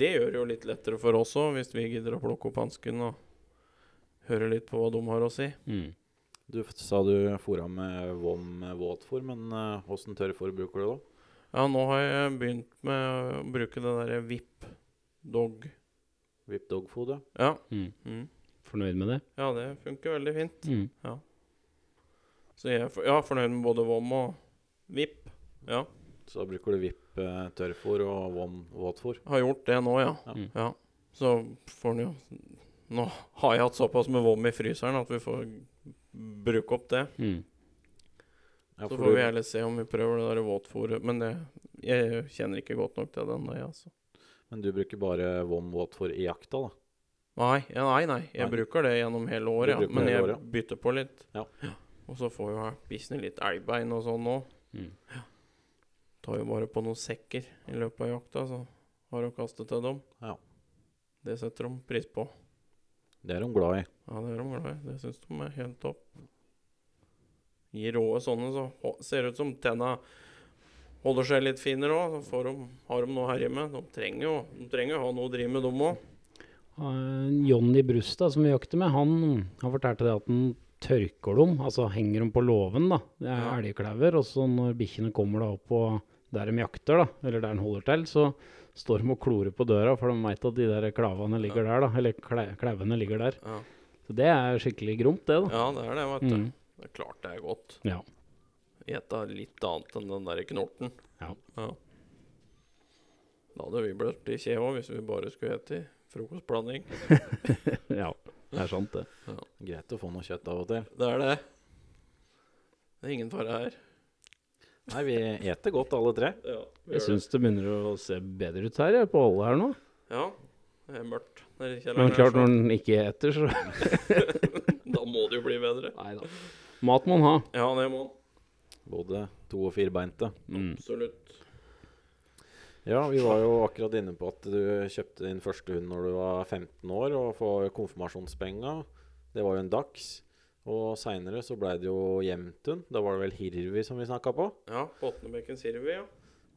E: Det gjør det jo litt lettere for oss òg, hvis vi gidder å plukke opp hansken og høre litt på hva de har å si.
A: Mm.
F: Du sa du fôra med vom våtfôr, men uh, åssen tørrfôr bruker du da?
E: Ja, nå har jeg begynt med å bruke det derre VIP Dog.
F: VIP dog-food, ja.
E: Ja.
A: Mm.
E: Mm.
A: Fornøyd med det?
E: ja, det funker veldig fint.
A: Mm.
E: Så jeg er for, ja, fornøyd med både vom og vipp. Ja.
F: Så da bruker du vipp uh, tørrfôr og vom våtfôr.
E: Har gjort det nå, ja.
F: Ja.
A: Mm.
E: ja. Så får den jo Nå har jeg hatt såpass med vom i fryseren at vi får bruke opp det.
A: Mm.
F: Ja,
E: Så får
F: du-
E: vi heller se om vi prøver det der våtfôret. Men det, jeg kjenner ikke godt nok til det ennå, altså.
F: Men du bruker bare vom våtfôr i jakta, da?
E: Nei, ja, nei, nei. Jeg
F: Nei.
E: bruker det gjennom hele året, ja. Men jeg
F: året,
E: bytter på litt.
F: Ja.
E: Og så får jo bikkjene litt elgbein og sånn òg.
A: Mm.
E: Tar jo bare på noen sekker i løpet av jakta, så har å kaste til dem.
F: Ja.
E: Det setter de pris på.
F: Det er de glad i.
E: Ja, det er de glad i. Det syns de er helt topp. Gir råe sånne, så ser det ut som tenna holder seg litt finere òg. Så får de, har de noe her med. De trenger jo de trenger ha noe å drive med, dem òg.
A: Uh, Jonny Brustad, som vi jakter med, han, han fortalte det at han tørker dem, altså henger dem på låven, da. Det er
E: Ja.
A: elgklauver. Og så når bikkjene kommer da opp på der de jakter, da, eller der de holder til, så står de og klorer på døra, for de veit at de der klavene ligger der, da. Eller klauvene ligger der.
E: Ja.
A: Så det er skikkelig gromt, det, da.
E: ja, det er det, vet du.
A: Mm.
E: Det er klart det er godt.
A: Ja.
E: ete litt annet enn den der knorten.
A: Ja.
E: Da hadde vi blitt i kje òg, hvis vi bare skulle ete frokostblanding.
A: ja, det er sant, det.
F: Greit å få noe kjøtt av og til.
E: Det er det. Det er ingen fare her.
F: Nei, vi eter godt alle tre.
E: Ja,
A: Jeg syns det begynner å se bedre ut her, jeg, på alle her nå.
E: Ja, det er mørkt nede i
A: Men klart,
E: her,
A: når den ikke eter, så
E: Da må det jo bli bedre.
A: Nei da. Mat må en ha.
E: Ja, det må den.
F: Både to- og firbeinte.
A: Mm.
E: Absolutt.
F: Ja, vi var jo akkurat inne på at du kjøpte din første hund når du var 15 år, og får konfirmasjonspenga. Det var jo en dags. Og seinere så blei det jo Jevntun. Da var det vel Hirvi som vi snakka på.
E: Ja, på Hirvi, Sirvi, ja.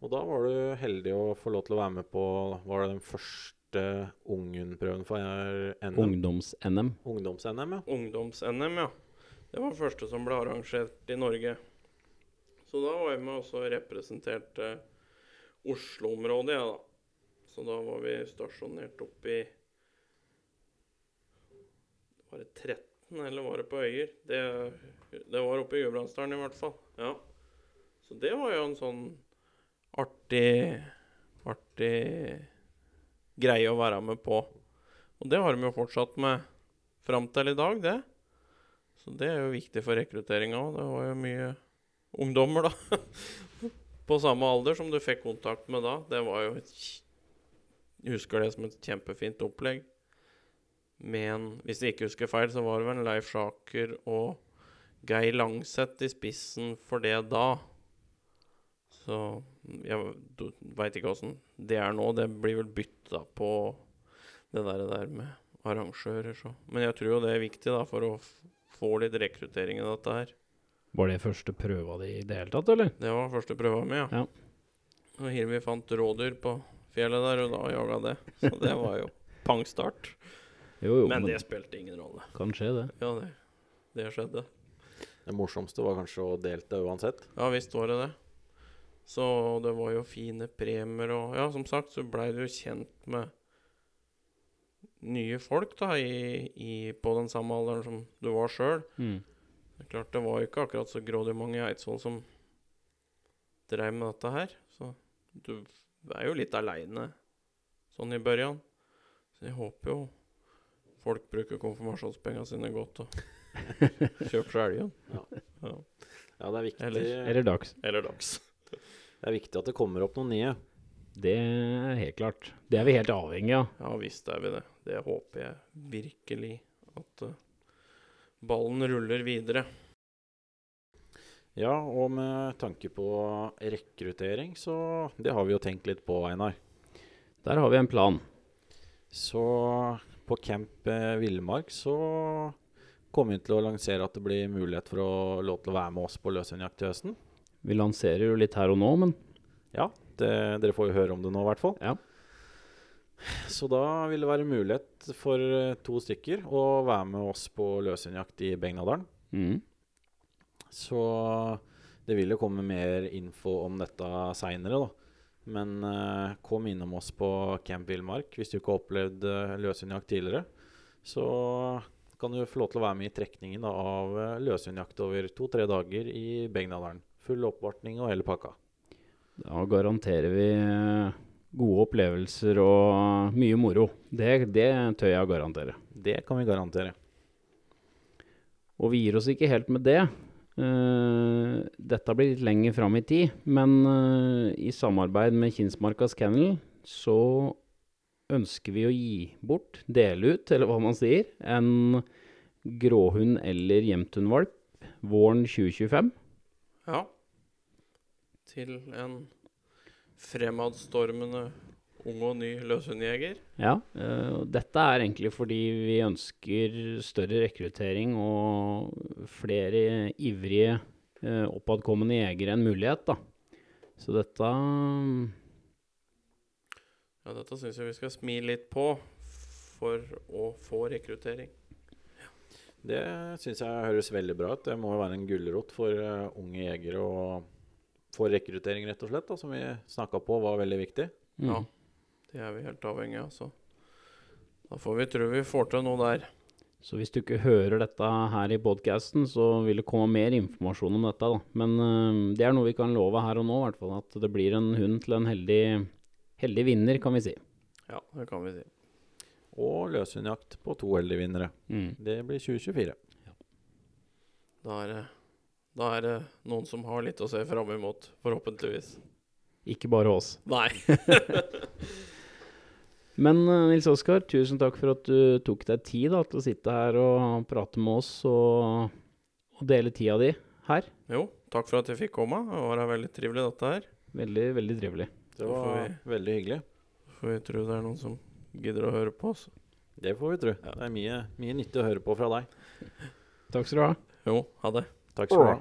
F: Og da var du heldig å få lov til å være med på Var det den første unghundprøven for NM?
A: Ungdoms-NM.
F: Ungdoms-NM, ja.
E: Ungdoms-NM, ja. Det var den første som ble arrangert i Norge. Så da var jeg med og så representerte Oslo-området, jeg, da. Så da var vi stasjonert oppe i Var det 13, eller var det på Øyer? Det, det var oppe i Gudbrandsdalen i hvert fall. Ja. Så det var jo en sånn artig Artig greie å være med på. Og det har de jo fortsatt med fram til i dag, det. Så det er jo viktig for rekrutteringa òg. Det var jo mye ungdommer, da. På samme alder som du fikk kontakt med da. Det var jo et Jeg husker det som et kjempefint opplegg. Men hvis jeg ikke husker feil, så var det vel Leif Sjaker og Geir Langseth i spissen for det da. Så jeg veit ikke åssen det er nå. Det blir vel bytta på det der, der med arrangører, så. Men jeg tror jo det er viktig da, for å få litt rekruttering i dette her.
A: Var det første prøva di i det hele tatt, eller?
E: Det var første prøva mi, ja.
A: Ja.
E: Og Hirvi fant rådyr på fjellet der, og da jaga det. Så det var jo pangstart.
A: Jo, jo,
E: Men det spilte ingen rolle.
A: kan skje, det.
E: Ja, det, det skjedde.
F: Det morsomste var kanskje å delte uansett.
E: Ja visst var det det. Så det var jo fine premier, og ja, som sagt så blei du jo kjent med nye folk da, i, i, på den samme alderen som du var sjøl.
A: Mm.
E: Det er klart, det var jo ikke akkurat så grådig mange i Eidsvoll som drev med dette her. Så du er jo litt aleine sånn i børjan. Så jeg håper jo folk bruker konfirmasjonspengene sine godt og kjøper seg elgen. Ja.
F: Ja, det er viktig,
E: Eller-
A: Eller dags.
E: Eller dags.
F: det er viktig at det kommer opp noen nye.
A: Det er helt klart. Det er vi helt avhengig av.
E: Ja visst er vi det. Det håper jeg virkelig at eh, ballen ruller videre.
F: Ja, og med tanke på rekruttering, så det har vi jo tenkt litt på, Einar.
A: Der har vi en plan.
F: Så på Camp eh, Villmark så kommer vi til å lansere at det blir mulighet for å lov til å være med oss på løshundjakt til høsten.
A: Vi lanserer jo litt her og nå, men
F: Ja, det, dere får jo høre om det nå, i hvert fall.
A: Ja.
F: Så da vil det være mulighet for eh, to stykker å være med oss på løshundjakt i Begnadalen.
A: mm.
F: Så det vil jo komme mer info om dette seinere, da. Men eh, kom innom oss på Camp Villmark hvis du ikke har opplevd uh, løshundjakt tidligere. Så kan du få lov til å være med i trekningen da, av uh, løshundjakt over to-tre dager i Begnadalen. Full oppvartning og hele pakka.
A: Da garanterer vi eh, gode opplevelser og mye moro. Det, det tør jeg å garantere.
F: Det kan vi garantere.
A: Og vi gir oss ikke helt med det. Uh, dette blir litt lenger fram i tid, men uh, i samarbeid med Kinsmarkas Kennel så ønsker vi å gi bort, dele ut, eller hva man sier, en gråhund eller jevnthundvalp våren 2025.
E: Ja. Til en fremadstormende ung og ny løshundjeger.
A: Ja, eh, og dette er egentlig fordi vi ønsker større rekruttering og flere ivrige, eh, oppadkommende jegere en mulighet, da. Så dette
E: Ja, dette syns jeg vi skal smi litt på for å få rekruttering.
F: Det syns jeg høres veldig bra ut. Det må jo være en gulrot for eh, unge jegere og for rekruttering, rett og slett, da, som vi snakka på var veldig viktig.
A: mm.
E: Ja. Det er vi helt avhengig av, så da får vi tro vi får til noe der.
A: Så hvis du ikke hører dette her i podcasten, så vil det komme mer informasjon om dette. da. Men eh, det er noe vi kan love her og nå, i hvert fall. At det blir en hund til en heldig, heldig vinner, kan vi si.
E: Ja, det kan vi si.
F: Og løshundjakt på to heldige vinnere.
A: Mm.
F: Det blir 2024.
E: Da er, det, da er det noen som har litt å se fram imot, forhåpentligvis.
A: Ikke bare oss.
E: Nei.
A: Men eh, Nils Oskar, tusen takk for at du tok deg tid da, til å sitte her og prate med oss og, og dele tida di her.
E: Jo, takk for at jeg fikk komme. Det var veldig trivelig, dette her.
A: Veldig, veldig trivelig.
F: Det var
E: vi-
F: veldig hyggelig.
E: Får vi tro det er noen som gidder å høre på oss.
F: Det får vi tro. Det er mye, mye nyttig å høre på fra deg.
A: Takk skal du ha.
E: Jo, ha det.
F: Takk skal du ha.